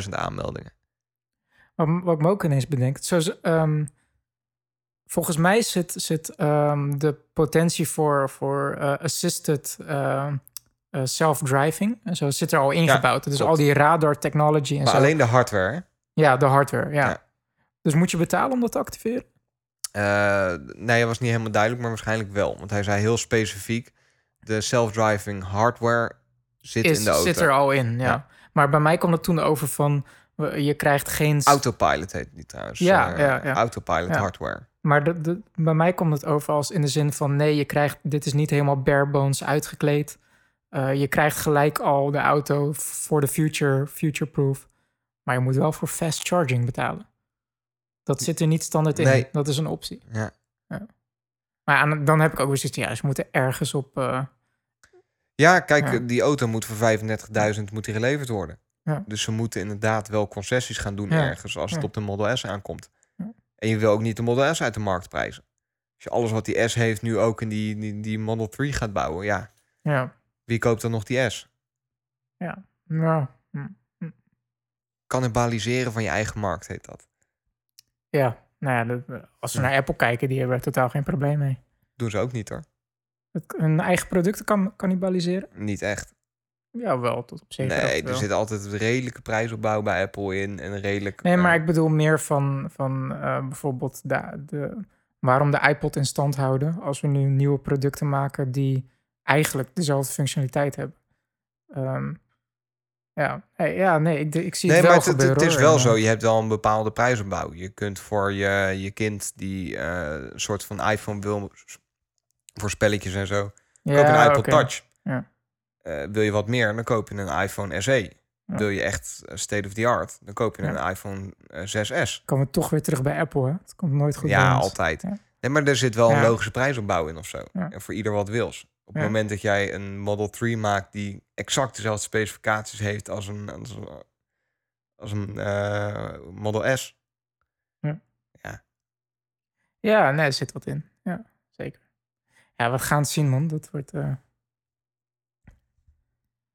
500.000 aanmeldingen. Wat, wat ik me ook ineens bedenk. Zo, is, ehm, volgens mij zit, zit ehm, de potentie voor, voor eh, assisted eh, self-driving. En zo zit er al ingebouwd. dus klopt. al die radar technology en Maar zo. alleen de hardware, hè? Ja, de hardware, ja. Ja. Dus moet je betalen om dat te activeren? Eh, nee, dat was niet helemaal duidelijk, maar waarschijnlijk wel. Want hij zei heel specifiek: de self-driving hardware zit Is, in de auto. zit er al in, ja. Ja. Maar bij mij kwam het toen over van... je krijgt geen... Autopilot heet die trouwens. Ja, Eh, ja, ja. Autopilot Ja. hardware. Maar de, de, bij mij komt het over als in de zin van... nee, je krijgt, dit is niet helemaal bare bones uitgekleed. Eh, je krijgt gelijk al de auto voor de future, future-proof. Maar je moet wel voor fast charging betalen. Dat zit er niet standaard in. Nee. Dat is een optie. Ja. Maar aan- dan heb ik ook weer zoiets ja, ze moeten ergens op... eh, Ja, kijk, Ja. die auto moet voor 35.000 moet die geleverd worden. Ja. Dus ze moeten inderdaad wel concessies gaan doen Ja. ergens als het Ja. op de Model S aankomt. Ja. En je wil ook niet de Model S uit de markt prijzen. Als je alles wat die S heeft nu ook in die, die, die Model 3 gaat bouwen, ja, ja, wie koopt dan nog die S? ja. Ja, hm. Cannibaliseren van je eigen markt heet dat. Ja. Nou ja, als we naar Apple kijken, die hebben er totaal geen probleem mee. Doen ze ook niet hoor. Het, hun eigen producten kan cannibaliseren? Niet echt. Ja, wel, tot op zekere nee, er zit altijd een redelijke prijsopbouw bij Apple in. En redelijk... Nee, maar eh, ik bedoel meer van, van eh, bijvoorbeeld de, de, waarom de iPod in stand houden als we nu nieuwe producten maken die eigenlijk dezelfde functionaliteit hebben. Ehm, ja. Hey, ja, nee, ik, ik zie Nee, het maar wel het, het- het is wel zo. eh, Je hebt wel een bepaalde prijsopbouw. Je kunt voor je, je kind die eh, een soort van iPhone wil... voor spelletjes en zo... ja, koop een iPod oké. Touch. Ja. Eh, wil je wat meer, dan koop je een iPhone SE. Ja. Wil je echt eh, state of the art, dan koop je een iPhone eh, 6S. Komen we toch weer terug bij Apple, hè? Het komt nooit goed ja, altijd. Ja. Nee, maar er zit wel een logische prijsopbouw in of zo. En voor ieder wat wils. Op het Ja. moment dat jij een Model 3 maakt die exact dezelfde specificaties heeft als een, als een, als een eh, Model S. Ja, nee, er zit wat in. Ja, zeker. Ja, we gaan het zien, man. Dat wordt... eh,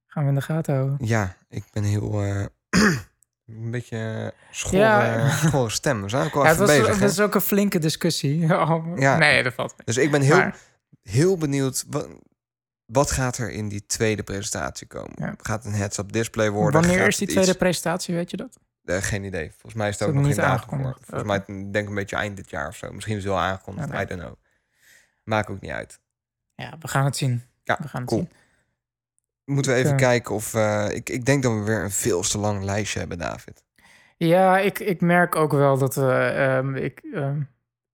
Gaan we in de gaten houden. Ja, ik ben heel... eh, een beetje schorre, Ja. stem. We zijn ook wel Ja, het, was, bezig. het hè? is ook een flinke discussie. Ja. Nee, dat valt mee. Dus ik ben heel, Maar- heel benieuwd... Wat, wat gaat er in die tweede presentatie komen? Ja. Gaat een heads-up display worden? Wanneer Gaat is die tweede iets- presentatie, weet je dat? Eh, geen idee. Volgens mij is het Is ook nog niet voor. aangekondigd? Volgens mij denk ik een beetje eind dit jaar of zo. Misschien is het wel aangekondigd. I don't know. Maakt ook niet uit. Ja, we gaan het zien. Ja, We gaan het cool. zien. Moeten we even eh, kijken of... eh, ik, ik denk dat we weer een veel te lang lijstje hebben, David. Ja, ik, ik merk ook wel dat we... ehm, ik, ehm,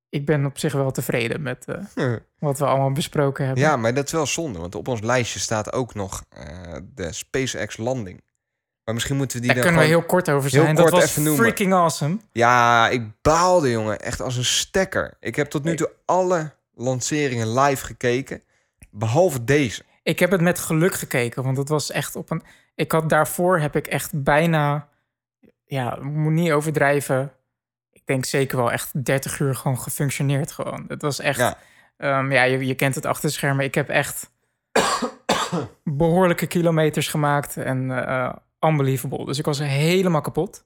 ik ben op zich wel tevreden met eh, wat we allemaal besproken hebben. ja, maar dat is wel zonde. Want op ons lijstje staat ook nog eh, de SpaceX landing. Maar misschien moeten we die Daar dan kunnen we heel kort over heel zijn. kort dat was even noemen. freaking awesome. Ja, ik baalde, jongen. Echt als een stekker. Ik heb tot nu toe alle lanceringen live gekeken. Behalve deze. Ik heb het met geluk gekeken, want het was echt op een... Ik had daarvoor heb ik echt bijna... Ja, ik moet niet overdrijven. Denk zeker wel echt 30 uur gewoon gefunctioneerd gewoon. Het was echt... Ja. Ja, ja je, je kent het achter de schermen. Ik heb echt behoorlijke kilometers gemaakt en eh unbelievable. Dus ik was helemaal kapot.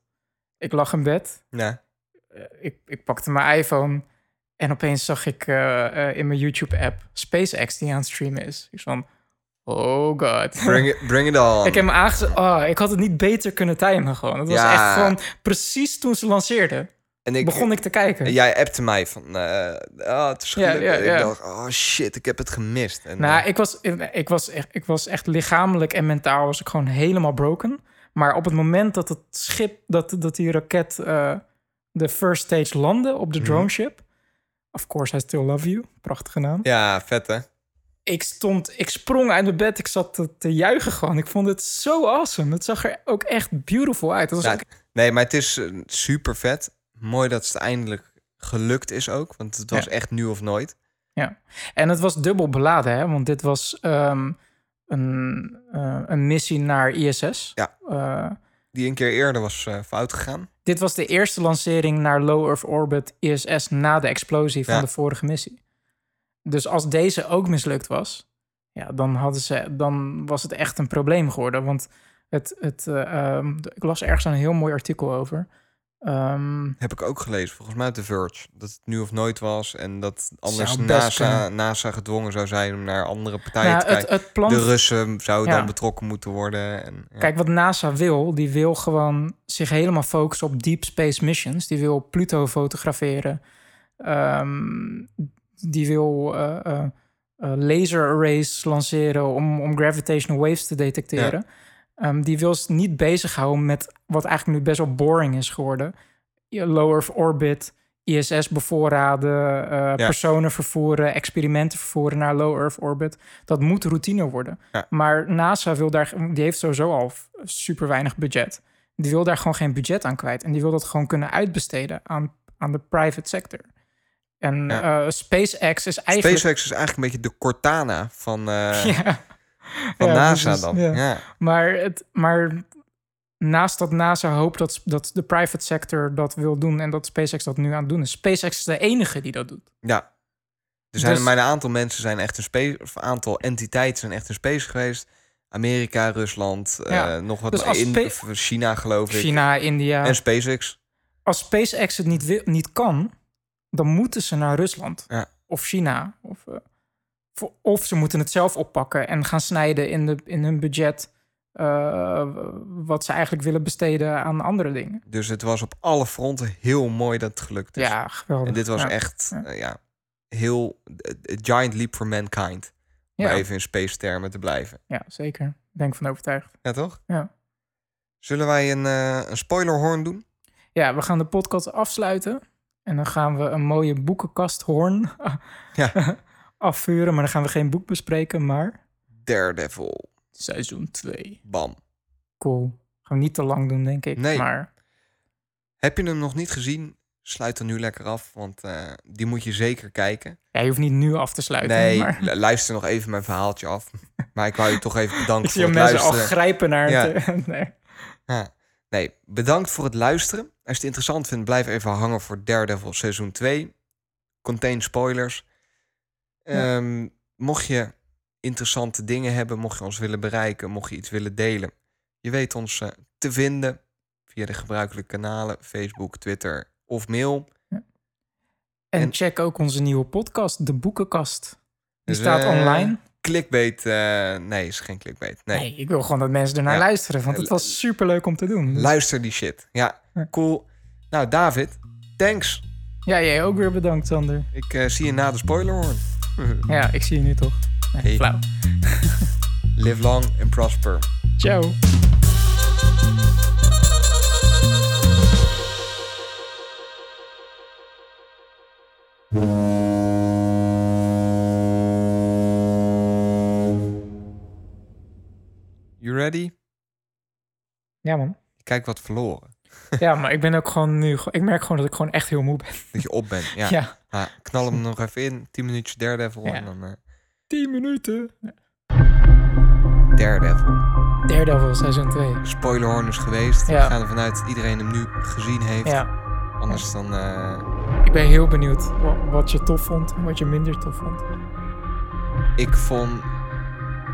Ik lag in bed. Ja. Eh, ik, ik pakte mijn iPhone en opeens zag ik eh, in mijn YouTube-app SpaceX die aan het streamen is. Ik van, oh god. Bring it, bring it on. ik heb hem aangezet. Oh, ik had het niet beter kunnen timen gewoon. Het was Ja. echt gewoon precies toen ze lanceerden. En ik, begon ik te kijken. En jij appte mij van... eh oh, het is Ja, gelukt. ja, En ja. Ik dacht, oh shit, ik heb het gemist. En, Nou, eh, ik was, ik, was echt, ik was echt lichamelijk en mentaal was ik gewoon helemaal broken. Maar op het moment dat het schip, dat, dat die raket eh, de first stage landde op de Mhm. drone ship. Of course, I still love you. Prachtige naam. ja, vet hè? Ik stond, ik sprong uit mijn bed. Ik zat te, te juichen gewoon. Ik vond het zo awesome. Het zag er ook echt beautiful uit. Het was ook- Nee, maar het is super vet. Mooi dat het eindelijk gelukt is ook. Want het was Ja. echt nu of nooit. En het was dubbel beladen, hè? Want dit was ehm, een, eh, een missie naar ISS. Ja. Eh, Die een keer eerder was eh, fout gegaan. Dit was de eerste lancering naar Low Earth Orbit ISS na de explosie van Ja. de vorige missie. Dus als deze ook mislukt was, ja, dan, hadden ze, dan was het echt een probleem geworden. Want het, het, eh, ehm, ik las ergens een heel mooi artikel over. Ehm, Heb ik ook gelezen, volgens mij op The Verge. Dat het nu of nooit was. En dat anders NASA. NASA gedwongen zou zijn om naar andere partijen nou, te kijken. het plan De Russen zouden Ja. dan betrokken moeten worden. En, ja. Kijk, wat NASA wil, die wil gewoon zich helemaal focussen op deep space missions. Die wil Pluto fotograferen. Ehm, die wil eh, laser arrays lanceren om, om gravitational waves te detecteren. Ehm, die wil zich niet bezighouden met wat eigenlijk nu best wel boring is geworden. Low Earth orbit, ISS bevoorraden, eh, personen vervoeren, experimenten vervoeren naar low Earth orbit. Dat moet routine worden. Ja. Maar NASA wil daar, die heeft sowieso al super weinig budget. Die wil daar gewoon geen budget aan kwijt. En die wil dat gewoon kunnen uitbesteden aan, aan de private sector. En Ja. eh, SpaceX is eigenlijk... SpaceX is eigenlijk een beetje de Cortana van, eh. van Ja, NASA precies, dan. ja. Ja. Maar, het, maar naast dat NASA hoopt dat, dat de private sector dat wil doen en dat SpaceX dat nu aan het doen is. SpaceX is de enige die dat doet. Ja. Er zijn Dus- maar een aantal mensen zijn echt een space, of een aantal entiteiten zijn echt in space geweest. Amerika, Rusland, Ja. eh, nog wat Dus in China geloof ik. China, India. En SpaceX. Als SpaceX het niet, wil, niet kan, dan moeten ze naar Rusland Ja. of China. Of, eh, of ze moeten het zelf oppakken en gaan snijden in, de, in hun budget. eh, wat ze eigenlijk willen besteden aan andere dingen. Dus het was op alle fronten heel mooi dat het gelukt is. Ja, geweldig. En dit was Ja. echt Ja. eh, ja, heel a giant leap for mankind. Om Ja. even in space termen te blijven. Ja, zeker. Ik Ben van overtuigd. Ja, toch? Ja. Zullen wij een, eh een spoilerhorn doen? Ja, we gaan de podcast afsluiten. En dan gaan we een mooie boekenkasthoorn Ja. afvuren. Maar dan gaan we geen boek bespreken, maar Daredevil. seizoen 2. Bam. Cool. Gaan we niet te lang doen, denk ik. Nee. Maar Heb je hem nog niet gezien? sluit er nu lekker af, want eh, die moet je zeker kijken. Ja, je hoeft niet nu af te sluiten. Nee, maar lu- luister nog even mijn verhaaltje af. Maar ik wou je toch even bedanken ik zie voor het mensen al luisteren. grijpen naar Ja. het... nee. Ja. Nee, bedankt voor het luisteren. Als je het interessant vindt, blijf even hangen voor Daredevil seizoen 2. Contain spoilers. Ja. Ehm, mocht je interessante dingen hebben, mocht je ons willen bereiken, mocht je iets willen delen, je weet ons eh, te vinden via de gebruikelijke kanalen Facebook, Twitter of mail. En, En- check ook onze nieuwe podcast, De Boekenkast. Die Dus, staat eh, online. Clickbait, eh, nee, is geen clickbait. Nee, Nee. ik wil gewoon dat mensen ernaar Ja. luisteren, want het was super leuk om te doen. Luister die shit. Ja, cool. Nou, David, thanks. Ja, jij ook weer bedankt, Sander. Ik zie je na de spoiler hoor. Ja, ik zie je nu toch. Nee, Hey. flauw. Live long and prosper. Ciao. You ready? Ja, man. Je kijkt wat verloren. Ja, maar ik ben ook gewoon nu... Ik merk gewoon dat ik gewoon echt heel moe ben. Dat je op bent. Ja. Ja. Knal hem nog even in. 10 minuutjes Daredevil. Ja. En dan eh 10 minuten. Daredevil. Daredevil seizoen 2. Spoilerhorn is geweest. Ja. We gaan ervan uit dat iedereen hem nu gezien heeft. Ja. Anders dan... eh, Ik ben heel benieuwd wa- wat je tof vond en wat je minder tof vond. ik vond...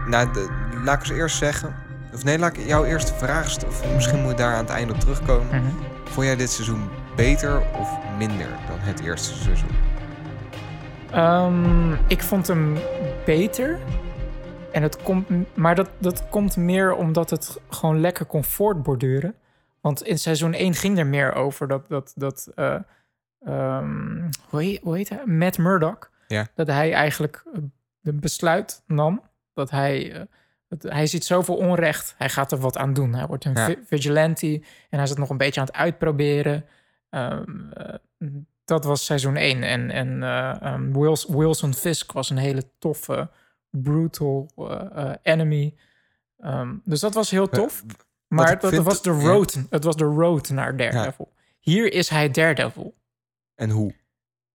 Nou, de, laat ik eens eerst zeggen... Of nee, laat ik jou eerst de vraag stellen. Of misschien moet ik daar aan het einde op terugkomen. Mhm. Vond jij dit seizoen beter of minder dan het eerste seizoen? Ehm, ik vond hem beter. En het komt, maar dat, dat komt meer omdat het gewoon lekker kon voortborduren. Want in seizoen 1 ging er meer over dat, dat, dat eh, ehm, hoe, heet, hoe heet hij? Matt Murdock. Ja. Dat hij eigenlijk de besluit nam dat hij, eh, hij ziet zoveel onrecht. Hij gaat er wat aan doen. Hij wordt een Ja. vigilante en hij is het nog een beetje aan het uitproberen. Ehm, eh, dat was seizoen 1. En, en eh, ehm, Wils- Wilson Fisk was een hele toffe, brutal eh, enemy. Ehm, dus dat was heel tof. Wat Maar dat, vind- was de ja. road, het was de road naar Daredevil. Hier is hij Daredevil. En hoe?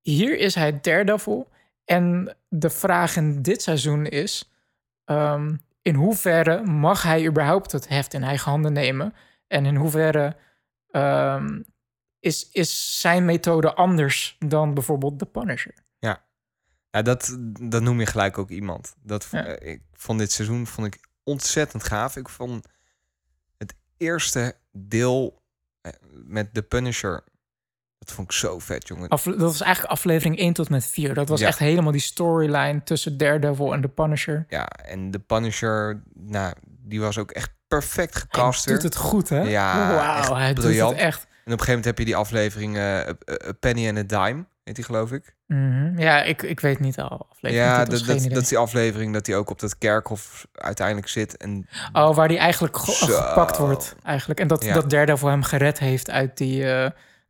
Hier is hij Daredevil. En de vraag in dit seizoen is... in hoeverre mag hij überhaupt het heft in eigen handen nemen? En in hoeverre ehm, is, is zijn methode anders dan bijvoorbeeld de Punisher? Ja, dat, dat noem je gelijk ook iemand. Dat, Ja. eh, ik vond dit seizoen vond ik ontzettend gaaf. Ik vond het eerste deel eh, met The Punisher... Dat vond ik zo vet, jongen. Af, dat was eigenlijk aflevering 1 tot met 4. Dat was Ja. echt helemaal die storyline tussen Daredevil en de Punisher. Ja, en The Punisher, nou, die was ook echt perfect Hij gecast weer. doet het goed, hè? Ja, Wauw, hij doet briljant. het echt. En op een gegeven moment heb je die aflevering A Penny and a Dime, heet die geloof ik. Mhm. Ja, ik, ik weet niet al. Aflevering ja, dat, dat, is die aflevering dat hij ook op dat kerkhof uiteindelijk zit. En Oh, waar die eigenlijk ge- Zo. gepakt wordt, eigenlijk. En dat, Ja. dat Daredevil hem gered heeft uit die,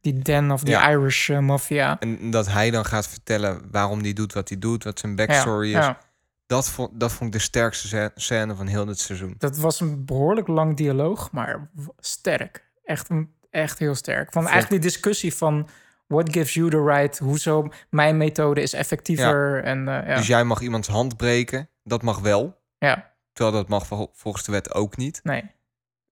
die den of die Ja. Irish eh, mafia. En dat hij dan gaat vertellen waarom hij doet wat hij doet, wat zijn backstory ja, is. ja. Dat, vond, dat vond ik de sterkste scène van heel dit seizoen. Dat was een behoorlijk lang dialoog, maar sterk. Echt, echt heel sterk. Van eigenlijk die discussie van... What gives you the right? Hoezo mijn methode is effectiever? En eh, ja. Dus jij mag iemands hand breken, dat mag wel. ja, Terwijl dat mag vol- volgens de wet ook niet. nee.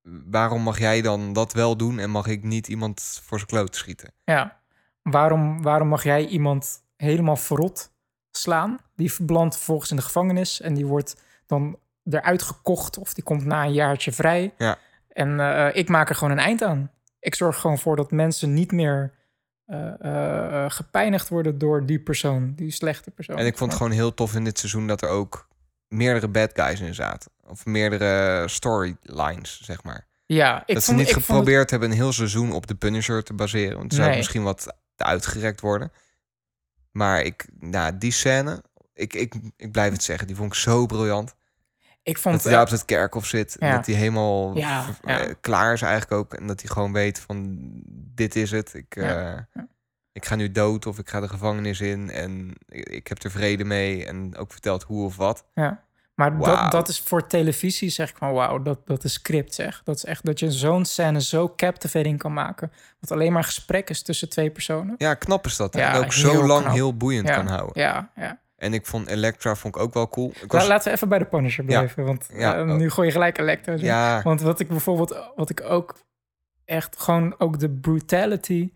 Waarom mag jij dan dat wel doen en mag ik niet iemand voor zijn kloot schieten? Ja. Waarom, waarom mag jij iemand helemaal verrot slaan? Die belandt vervolgens in de gevangenis en die wordt dan eruit gekocht of die komt na een jaartje vrij. Ja. En eh, ik maak er gewoon een eind aan. Ik zorg gewoon voor dat mensen niet meer eh, gepijnigd worden door die persoon, die slechte persoon. En ik vond het gewoon heel tof in dit seizoen dat er ook meerdere bad guys in zaten. Of meerdere storylines, zeg maar. Ja, ik dat ze vond, niet ik vond het- geprobeerd hebben een heel seizoen op de Punisher te baseren. Want zou het Nee. misschien wat uitgerekt worden. Maar ik, nou, die scène, ik, ik, ik blijf het zeggen, die vond ik zo briljant. ik Dat vond hij daar op het kerkhof zit. Ja. dat hij helemaal Ja, eh, klaar is eigenlijk ook. En dat hij gewoon weet van, dit is het. Ik, eh. Ik ga nu dood of ik ga de gevangenis in. En ik, heb er vrede mee. En ook verteld hoe of wat. Ja. Maar dat, dat is voor televisie, zeg ik van wauw, dat, dat is script, zeg. Dat is echt dat je zo'n scène zo captivating kan maken. Wat alleen maar gesprek is tussen twee personen. Ja, knap is dat. Ja, en ook zo lang knap. heel boeiend Ja, kan houden. ja, ja. En ik vond Elektra vond ik ook wel cool. Ik was, laten we even bij de Punisher blijven, want Ja, eh, ook. nu gooi je gelijk ja, Want wat ik bijvoorbeeld, wat ik ook echt gewoon ook de brutality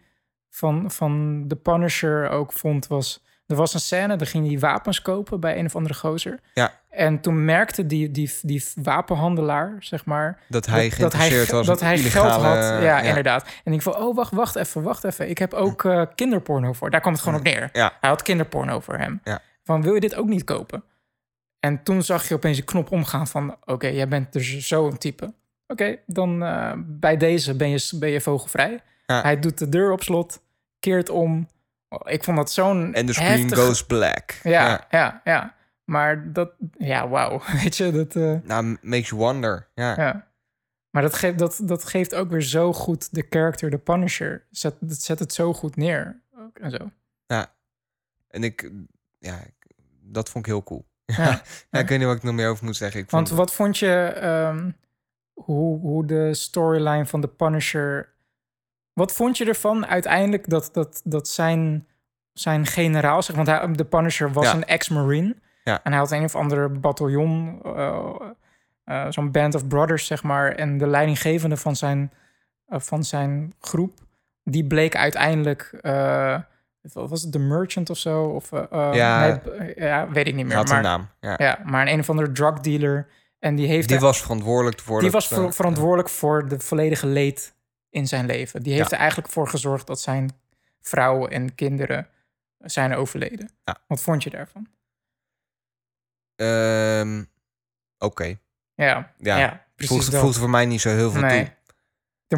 van, van de Punisher ook vond, was. Er was een scène, daar ging hij wapens kopen bij een of andere gozer. Ja. En toen merkte die, die, die wapenhandelaar, zeg maar, dat hij dat, dat hij, was dat hij illegale... geld had. Ja, inderdaad. En ik van, oh, wacht, wacht even, wacht even. Ik heb ook eh, kinderporno voor. Daar kwam het gewoon op neer. Ja. Hij had kinderporno voor hem. Ja. Van, wil je dit ook niet kopen? En toen zag je opeens een knop omgaan van... oké, jij bent dus zo'n type. Oké, dan eh, bij deze ben je, ben je vogelvrij. Hij doet de deur op slot, keert om. Ik vond dat zo'n En de screen heftig- goes black. Ja, ja, ja, Maar dat... Ja, wauw. Weet je, dat... eh, Nou, makes you wonder. Ja. ja. Maar dat geeft, dat, dat geeft ook weer zo goed de character, de Punisher. Zet, dat zet het zo goed neer. Ook en zo. En ik... Ja, dat vond ik heel cool. Ja. Ja, ik weet niet wat ik nog meer over moet zeggen. Ik vond, Want wat vond je ehm, hoe, hoe de storyline van de Punisher. Wat vond je ervan uiteindelijk dat, dat, dat zijn, zijn generaal, zeg, want hij, de Punisher was Ja. een ex-marine. Ja. En hij had een of andere bataljon, eh, eh, zo'n band of brothers, zeg maar. En de leidinggevende van zijn, eh, van zijn groep, die bleek uiteindelijk. was het de Merchant of zo? Of, Ja. nee, ja, weet ik niet meer. had maar, een naam. Ja. ja, maar een, een of andere drug dealer. En die heeft Die was verantwoordelijk voor die was ver- verantwoordelijk voor de volledige leed in zijn leven. Die heeft Ja. er eigenlijk voor gezorgd dat zijn vrouwen en kinderen zijn overleden. Ja. Wat vond je daarvan? ehm, Oké. Ja, Ja, ja, precies voegde voor mij niet zo heel veel nee. toe.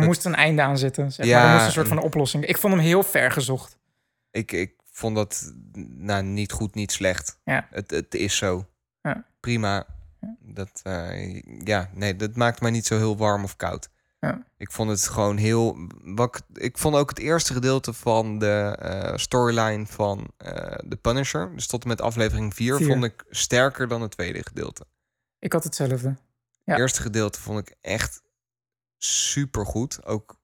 Er moest een einde aan zitten. Zeg Ja, maar. Er moest een soort van oplossing. Ik vond hem heel ver gezocht. Ik, ik vond dat nou, niet goed, niet slecht. Ja. Het, het is zo. Ja. Prima. Dat, eh, ja, nee, dat maakt mij niet zo heel warm of koud. Ja. Ik vond het gewoon heel... Wat, ik- ik vond ook het eerste gedeelte van de eh, storyline van eh The Punisher... dus tot en met aflevering 4, Vier. vond ik sterker dan het tweede gedeelte. Ik had hetzelfde. Ja. Het eerste gedeelte vond ik echt super goed. Ook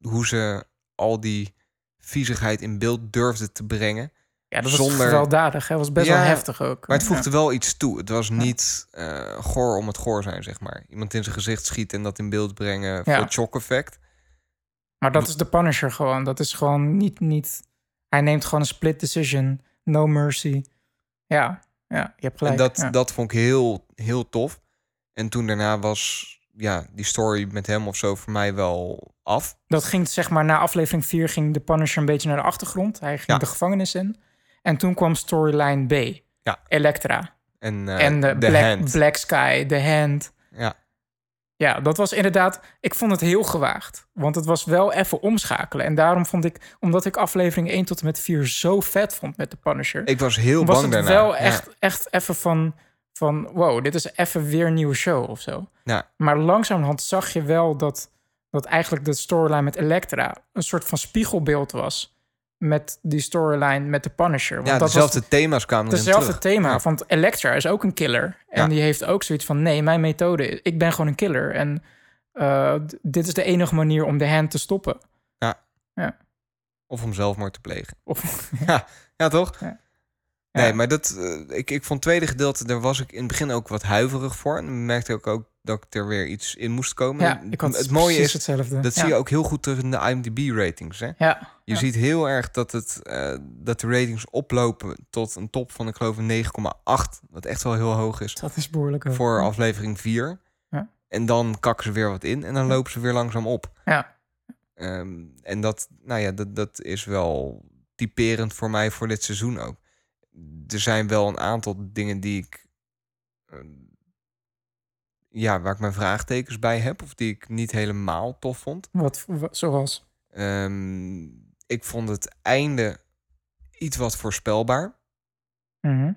hoe ze al die viezigheid in beeld durfden te brengen. Ja, dat was Zonder- gewelddadig. Hè? was best Ja, wel heftig ook. Maar het voegde Ja. wel iets toe. Het was niet eh goor om het goor zijn, zeg maar. Iemand in zijn gezicht schieten en dat in beeld brengen voor het shock effect. Maar dat is de Punisher gewoon. Dat is gewoon niet, niet... Hij neemt gewoon een split decision. No mercy. Ja, ja je hebt gelijk. En dat, ja. dat vond ik heel, heel tof. En toen daarna was ja, die story met hem of zo voor mij wel af. Dat ging zeg maar na aflevering 4 ging de Punisher een beetje naar de achtergrond. Hij ging Ja. de gevangenis in. En toen kwam storyline B. Ja. Elektra. En, eh, en de The Black, Hand. Black Sky, The Hand. Ja. Ja, dat was inderdaad... Ik vond het heel gewaagd. Want het was wel even omschakelen. En daarom vond ik... Omdat ik aflevering 1 tot en met 4 zo vet vond met de Punisher... Ik was heel was bang het daarna. wel Ja. echt, echt even van, van... Wow, dit is even weer een nieuwe show of zo. Ja. Maar langzamerhand zag je wel dat, dat eigenlijk de storyline met Elektra... een soort van spiegelbeeld was... met die storyline met de Punisher. Want Ja, dat dezelfde was thema's kwamen dezelfde terug. thema. Ja. Want Elektra is ook een killer. En Ja. die heeft ook zoiets van... nee, mijn methode, ik ben gewoon een killer. En eh, dit is de enige manier om de hand te stoppen. Of om zelfmoord te plegen. Of, Ja, toch? Ja. Nee, maar dat, eh, ik, ik vond het tweede gedeelte, daar was ik in het begin ook wat huiverig voor. En merkte ik ook dat ik er weer iets in moest komen. ja, ik het mooie is, hetzelfde. dat ja. zie je ook heel goed terug in de IMDb-ratings. Hè? Ja, Je Ja. ziet heel erg dat, het, eh, dat de ratings oplopen tot een top van, ik geloof, een 9,8. Wat echt wel heel hoog is dat is behoorlijk hoog. voor aflevering 4. Ja. En dan kakken ze weer wat in en dan lopen ze weer langzaam op. Ja. Ehm, en dat, nou ja, dat, dat is wel typerend voor mij voor dit seizoen ook. Er zijn wel een aantal dingen die ik. eh, ja, waar ik mijn vraagtekens bij heb. Of die ik niet helemaal tof vond. Wat, wa- zoals? Ehm, ik vond het einde iets wat voorspelbaar. Mhm.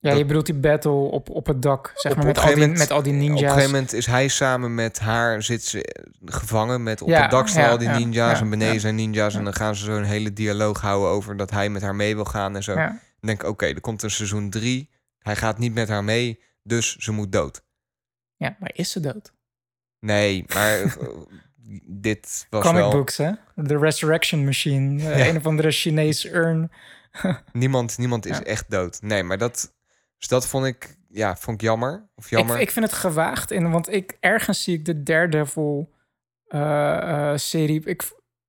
Ja, Dat- je bedoelt die battle op, op het dak, zeg maar, met al, die, moment- met al die Op een ninja's. gegeven moment is hij samen met haar zit ze eh, gevangen met op Ja, het dak staan ja, al die ja, ninja's ja, en beneden zijn ninja's Ja. en dan gaan ze zo'n hele dialoog houden over dat hij met haar mee wil gaan en zo. Ja, denk oké, er komt een seizoen drie. Hij gaat niet met haar mee, Dus ze moet dood. Ja, maar is ze dood? Nee, maar eh, dit was Comic wel... books, hè? De Resurrection Machine. eh, Ja. Een of andere Chinese urn. Niemand, niemand is Ja. echt dood. Nee, maar dat... Dus dat vond ik, ja, vond ik jammer. Of jammer. Ik, ik vind het gewaagd, in, want ik, ergens zie ik de Daredevil eh, serie. Ik,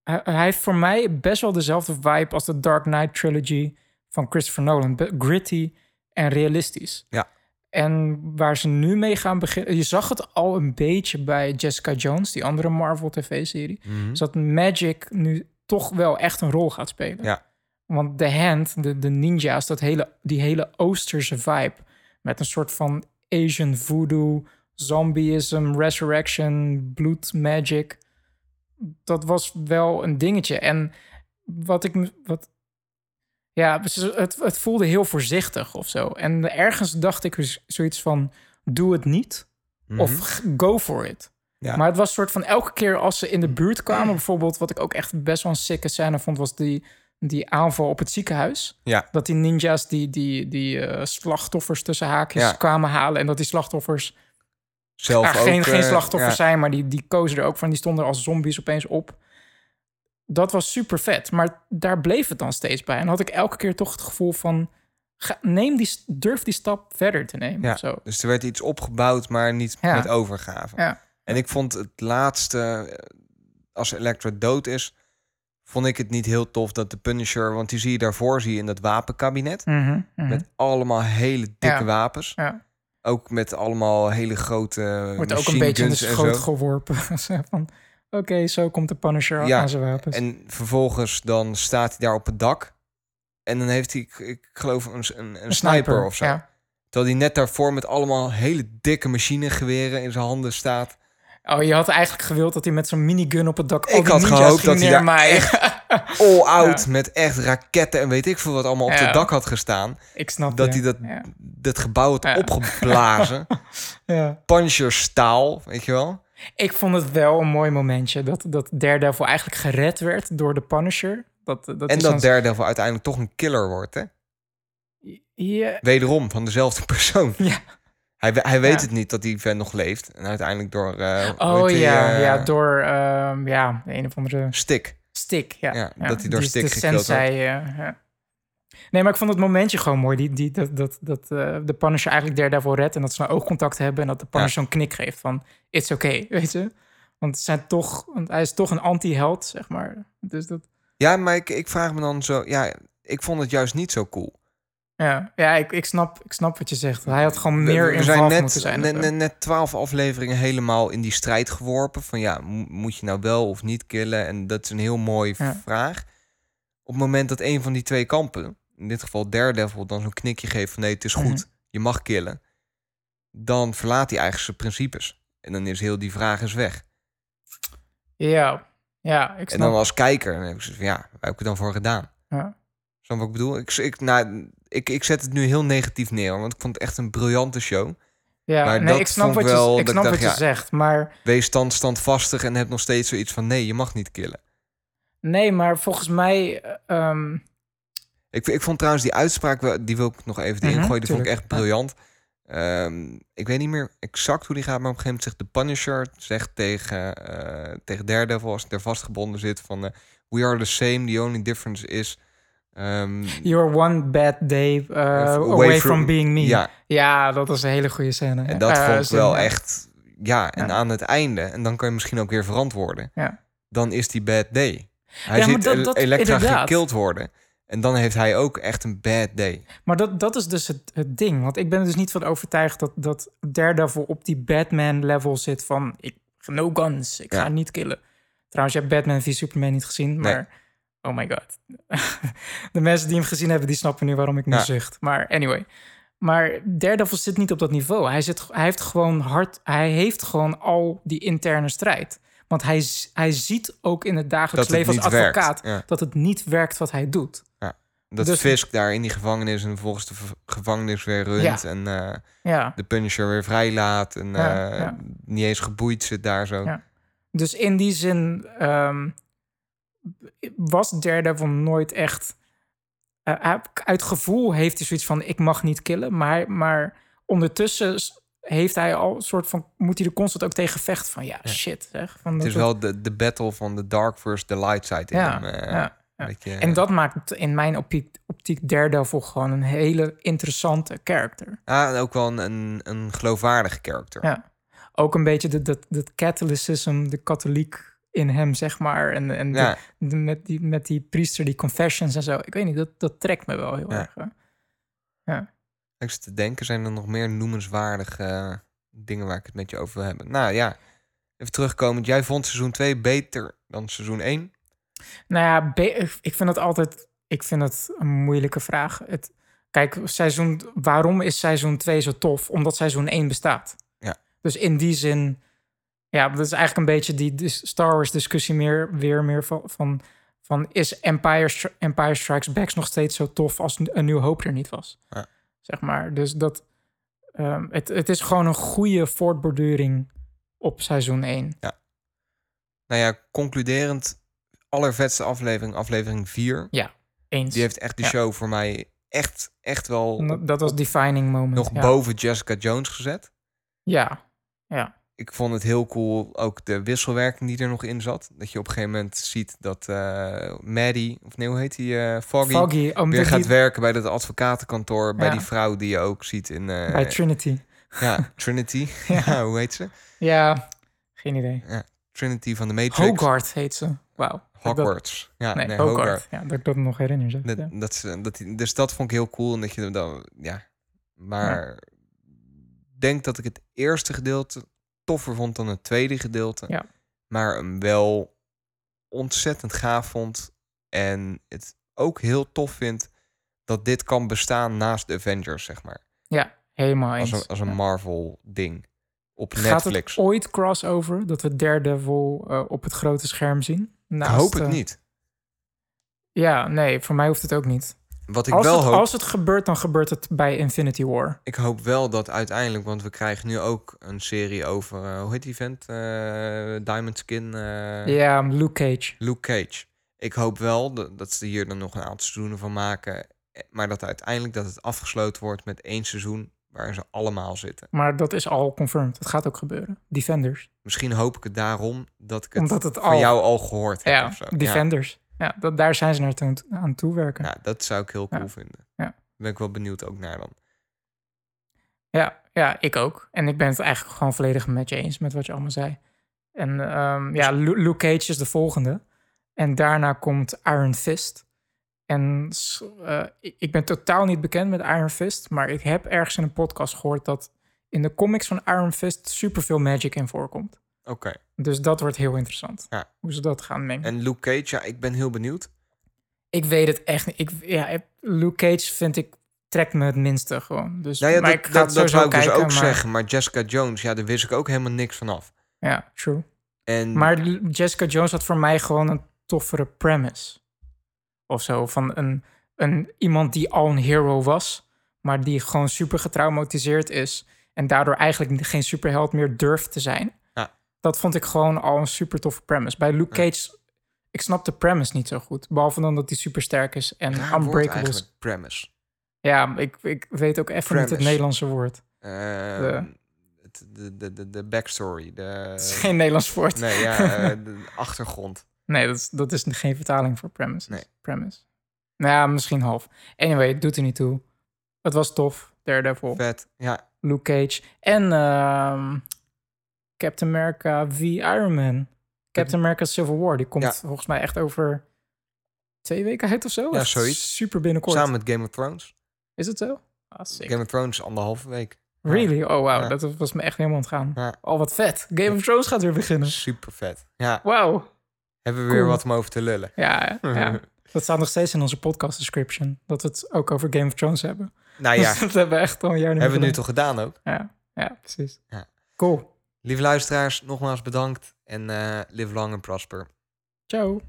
hij, hij heeft voor mij best wel dezelfde vibe als de Dark Knight trilogy van Christopher Nolan. Gritty en realistisch. Ja. En waar ze nu mee gaan beginnen... Je zag het al een beetje bij Jessica Jones, die andere Marvel tv-serie. Dus dat Magic nu toch wel echt een rol gaat spelen. Ja. Want de hand, de, de ninja's, dat hele, die hele Oosterse vibe... met een soort van Asian voodoo, zombieism, resurrection, bloed magic... dat was wel een dingetje. En wat ik... Wat, ja, het, het voelde heel voorzichtig of zo. En ergens dacht ik dus zoiets van... doe het niet Mhm. of g- go for it. Ja. Maar het was soort van elke keer als ze in de buurt kwamen... bijvoorbeeld wat ik ook echt best wel een sikke scène vond... was die, die aanval op het ziekenhuis. Ja. Dat die ninja's die, die, die eh, slachtoffers tussen haakjes Ja. kwamen halen... en dat die slachtoffers Zelf ook, geen, geen eh, slachtoffers zijn... maar die, die kozen er ook van. Die stonden er als zombies opeens op. Dat was super vet. Maar daar bleef het dan steeds bij. En had ik elke keer toch het gevoel van... Ga, neem die, durf die stap verder te nemen. Ja, zo. dus er werd iets opgebouwd, maar niet Ja. met overgave. Ja. En ik vond het laatste, eh, als Elektra dood is, vond ik het niet heel tof dat de Punisher, want die zie je daarvoor zie je in dat wapenkabinet Mhm, mhm. met allemaal hele dikke Ja. wapens. Ja. Ook met allemaal hele grote Wordt ook een beetje in de schoot geworpen. Van, Oké, zo komt de Punisher Ja, aan zijn wapens. En vervolgens dan staat hij daar op het dak. En dan heeft hij, ik, geloof, een, een, een, sniper, of zo. Ja. Terwijl hij net daarvoor met allemaal hele dikke machinegeweren in zijn handen staat. Oh, je had eigenlijk gewild dat hij met zo'n minigun op het dak... Ik had gehoopt dat hij daar neermaaien. All out met echt raketten en weet ik veel wat allemaal op Ja. het dak had gestaan. Ik snap Dat je. hij dat, dat gebouw had opgeblazen. Ja. Staal, weet je wel? Ik vond het wel een mooi momentje dat, dat Daredevil eigenlijk gered werd door de Punisher. Dat, dat en dat dan- Daredevil uiteindelijk toch een killer wordt, hè? Ja, Wederom, van dezelfde persoon. Ja. Hij, hij weet Ja. het niet dat die vent nog leeft. En uiteindelijk door... eh, oh die, ja, eh, ja, door ehm, ja, een of andere Stick. stick. Ja, Ja, dat hij door de gekild eh, ja. Nee, maar ik vond het momentje gewoon mooi. Die, die, dat dat, dat eh, de Punisher eigenlijk Daredevil redt... en dat ze nou oogcontact hebben... en dat de Punisher zo'n knik geeft van... it's okay, weet je? Want, zijn toch, want hij is toch een anti-held, zeg maar. Dus dat... Ja, maar ik, ik vraag me dan zo... Ja, ik vond het juist niet zo cool. Ja, ja ik, ik, snap, ik snap wat je zegt. Hij had gewoon meer in zijn net, moeten zijn. net, net, twaalf afleveringen helemaal in die strijd geworpen. Van ja, mo- moet je nou wel of niet killen? En dat is een heel mooie Ja. vraag. Op het moment dat een van die twee kampen, in dit geval Daredevil, dan zo'n knikje geeft van nee, het is goed, Mhm. je mag killen. Dan verlaat hij eigenlijk zijn principes. En dan is heel die vraag is weg. Ja, ja, ik En snap. dan als kijker, dan heb ik zoiets van ja, waar heb ik het dan voor gedaan? Ja. Snap je wat ik bedoel? Ik, ik, nou, ik, ik zet het nu heel negatief neer, want ik vond het echt een briljante show. Ja, Maar nee, ik snap wat je, wel ik dat ik snap dacht, wat je ja. zegt, maar Wees stand, standvastig en heb nog steeds zoiets van nee, je mag niet killen. nee, maar volgens mij, eh, ehm, Ik, ik vond trouwens die uitspraak, die wil ik nog even erin Mhm, gooien, die vond ik echt briljant. Ehm, ik weet niet meer exact hoe die gaat, maar op een gegeven moment zegt de Punisher zegt tegen, eh tegen Daredevil als hij er vastgebonden zit van eh, we are the same, the only difference is... ehm, you're one bad day uh, away away, from- from, being me. ja, Ja, dat is een hele goede scène. en dat Eh, vond ik zin, wel echt... Ja, en Ja. aan het einde, en dan kan je misschien ook weer verantwoorden, Ja. dan is die bad day. Hij Ja, ziet dat- El- dat- Elektra inderdaad. gekild worden. En dan heeft hij ook echt een bad day. Maar dat, dat is dus het, het ding. Want ik ben er dus niet van overtuigd dat, dat Daredevil op die Batman-level zit van... Ik, no guns, ik Ja. ga niet killen. Trouwens, je hebt Batman v Superman niet gezien, Nee. maar... Oh my god. De mensen die hem gezien hebben, die snappen nu waarom ik nu Ja. zucht. Maar anyway. Maar Daredevil zit niet op dat niveau. Hij, zit, hij heeft gewoon hard... Hij heeft gewoon al die interne strijd. Want hij, hij ziet ook in het dagelijks Dat het leven als advocaat... ja. dat het niet werkt wat hij doet. Dat Dus- Fisk daar in die gevangenis en volgens de gevangenis weer runt. Ja. En Ja. de Punisher weer vrijlaat. En Ja, eh, ja. niet eens geboeid zit daar zo. Ja. Dus in die zin ehm, was Daredevil nooit echt... hij- uit gevoel heeft hij zoiets van, ik mag niet killen. Maar, maar ondertussen heeft hij al een soort van... Moet hij er constant ook tegen vechten van... Ja, shit. Zeg, van Het is wel de, de battle van de dark versus the light side in Ja, hem. eh, ja, beetje, En dat maakt in mijn optiek, optiek Daredevil gewoon een hele interessante character. Ah, en ook wel een, een, een geloofwaardige character. Ja. Ook een beetje dat dat dat katholicism, de katholiek in hem, zeg maar. En, en de- Ja. de- met, die, met die priester, die confessions en zo. Ik weet niet, dat, dat trekt me wel heel Ja. erg. hè. Ik zit te denken, zijn er nog meer noemenswaardige eh, dingen waar ik het met je over wil hebben? Nou ja, even terugkomend. Jij vond seizoen 2 beter dan seizoen 1. Nou ja, ik vind het altijd ik vind het een moeilijke vraag. Het, kijk, seizoen, waarom is seizoen 2 zo tof? Omdat seizoen 1 bestaat. Ja. Dus in die zin, ja, dat is eigenlijk een beetje die Star Wars discussie meer, weer meer van, van, van is Empire, Empire Strikes Back nog steeds zo tof als een New Hope er niet was? Ja. Zeg maar. Dus dat, ehm, het, het is gewoon een goede voortborduring op seizoen 1. Nou ja, concluderend, allervetste aflevering, aflevering 4. Eens. Die heeft echt de Ja. show voor mij echt, echt wel Dat- dat was defining moment. nog ja. boven Jessica Jones gezet. Ja, ja. Ik vond het heel cool, ook de wisselwerking die er nog in zat. Dat je op een gegeven moment ziet dat eh Maddie, of nee, hoe heet die, eh, Foggy, Foggy, omdat weer gaat die- werken bij dat advocatenkantoor. Bij Ja. die vrouw die je ook ziet in... eh, bij Trinity. Ja, Trinity. Ja. ja. hoe heet ze? Ja, geen idee. Trinity van de Matrix. Hogarth heet ze. Wauw. Dat- Hogwarts. Ja, nee, nee, Hogarth. Hogarth. Ja, dat ik dat nog herinner. Zeg. Dat, Ja. dat, ze- dat, dus dat vond ik heel cool. En dat je dan, ja. Maar denk dat ik het eerste gedeelte toffer vond dan het tweede gedeelte. Ja. Maar hem wel ontzettend gaaf vond. En het ook heel tof vind dat dit kan bestaan naast de Avengers, zeg maar. Ja, helemaal eens. Als een, als een Ja. Marvel ding. Op Gaat Netflix. het ooit crossover dat we Daredevil eh op het grote scherm zien? ik Naast, hoop het eh, niet. Ja, nee, voor mij hoeft het ook niet. Wat ik Als wel het, hoop... als het gebeurt, dan gebeurt het bij Infinity War. Ik hoop wel dat uiteindelijk, want we krijgen nu ook een serie over, eh, hoe heet die vent? Eh, Diamond Skin, eh, Ja, Luke Cage. Luke Cage. Ik hoop wel dat, dat ze hier dan nog een aantal seizoenen van maken, maar dat uiteindelijk dat het afgesloten wordt met één seizoen waarin ze allemaal zitten. Maar dat is al confirmed. Het gaat ook gebeuren. Defenders. Misschien hoop ik het daarom dat ik het, Omdat het van al- jou al gehoord heb Ja, of zo. Defenders. Ja, dat, daar zijn ze naartoe aan toewerken. Ja, ja, dat zou ik heel cool Ja. vinden. Ja. Daar ben ik wel benieuwd ook naar dan. Ja, ja, ik ook. En ik ben het eigenlijk gewoon volledig met je eens met wat je allemaal zei. En ehm, ja, Lu- Luke Cage is de volgende. En daarna komt Iron Fist. En eh, ik ik ben totaal niet bekend met Iron Fist, maar ik heb ergens in een podcast gehoord dat in de comics van Iron Fist superveel magic in voorkomt. Oké. Dus dat wordt heel interessant. Ja. Hoe ze dat gaan mengen. En Luke Cage, ja, ik ben heel benieuwd. Ik weet het echt niet. Ik, ja, Luke Cage vind ik trekt me het minste gewoon. Dus Nou ja, maar dat, ik ga dat, wou ik kijken. dus ook maar, zeggen. Maar Jessica Jones, ja, daar wist ik ook helemaal niks van af. Ja, true. En Maar Jessica Jones had voor mij gewoon een toffere premise. Of zo, van een, een, iemand die al een hero was, maar die gewoon super getraumatiseerd is en daardoor eigenlijk geen superheld meer durft te zijn. Dat vond ik gewoon al een super toffe premise. Bij Luke Cage, ik snap de premise niet zo goed. Behalve dan dat hij super sterk is en raar woord unbreakable is. premise. Ja, ik, ik weet ook even niet het. Nederlandse woord. Het- de, de, de, de backstory. De, Het is geen Nederlands woord. Nee, ja, eh, de achtergrond. Nee, dat is, dat is geen vertaling voor premise. Nee. Premise. Nou ja, misschien half. Anyway, het doet er niet toe. Het was tof. Daredevil, Vet. Ja, Luke Cage en ehm, Captain America v Iron Man. Captain America Civil War. Die komt Ja. volgens mij echt over twee weken uit of zo. Ja, zoiets. Super binnenkort. samen met Game of Thrones. Is het zo? Ah. Game of Thrones anderhalve week. Really? Oh, wow. Ja. Dat was me echt helemaal ontgaan. Ja. Oh, wat vet. Game of Thrones gaat weer beginnen. Super vet. Ja, Wauw. hebben we weer wat om over te lullen. Ja, ja. Dat staat nog steeds in onze podcast description. Dat we het ook over Game of Thrones hebben. Nou ja, dat hebben we echt al een jaar hebben we nu toch gedaan ook. Ja, ja, precies. Ja. Cool. Lieve luisteraars, nogmaals bedankt. En eh live long and prosper. Ciao.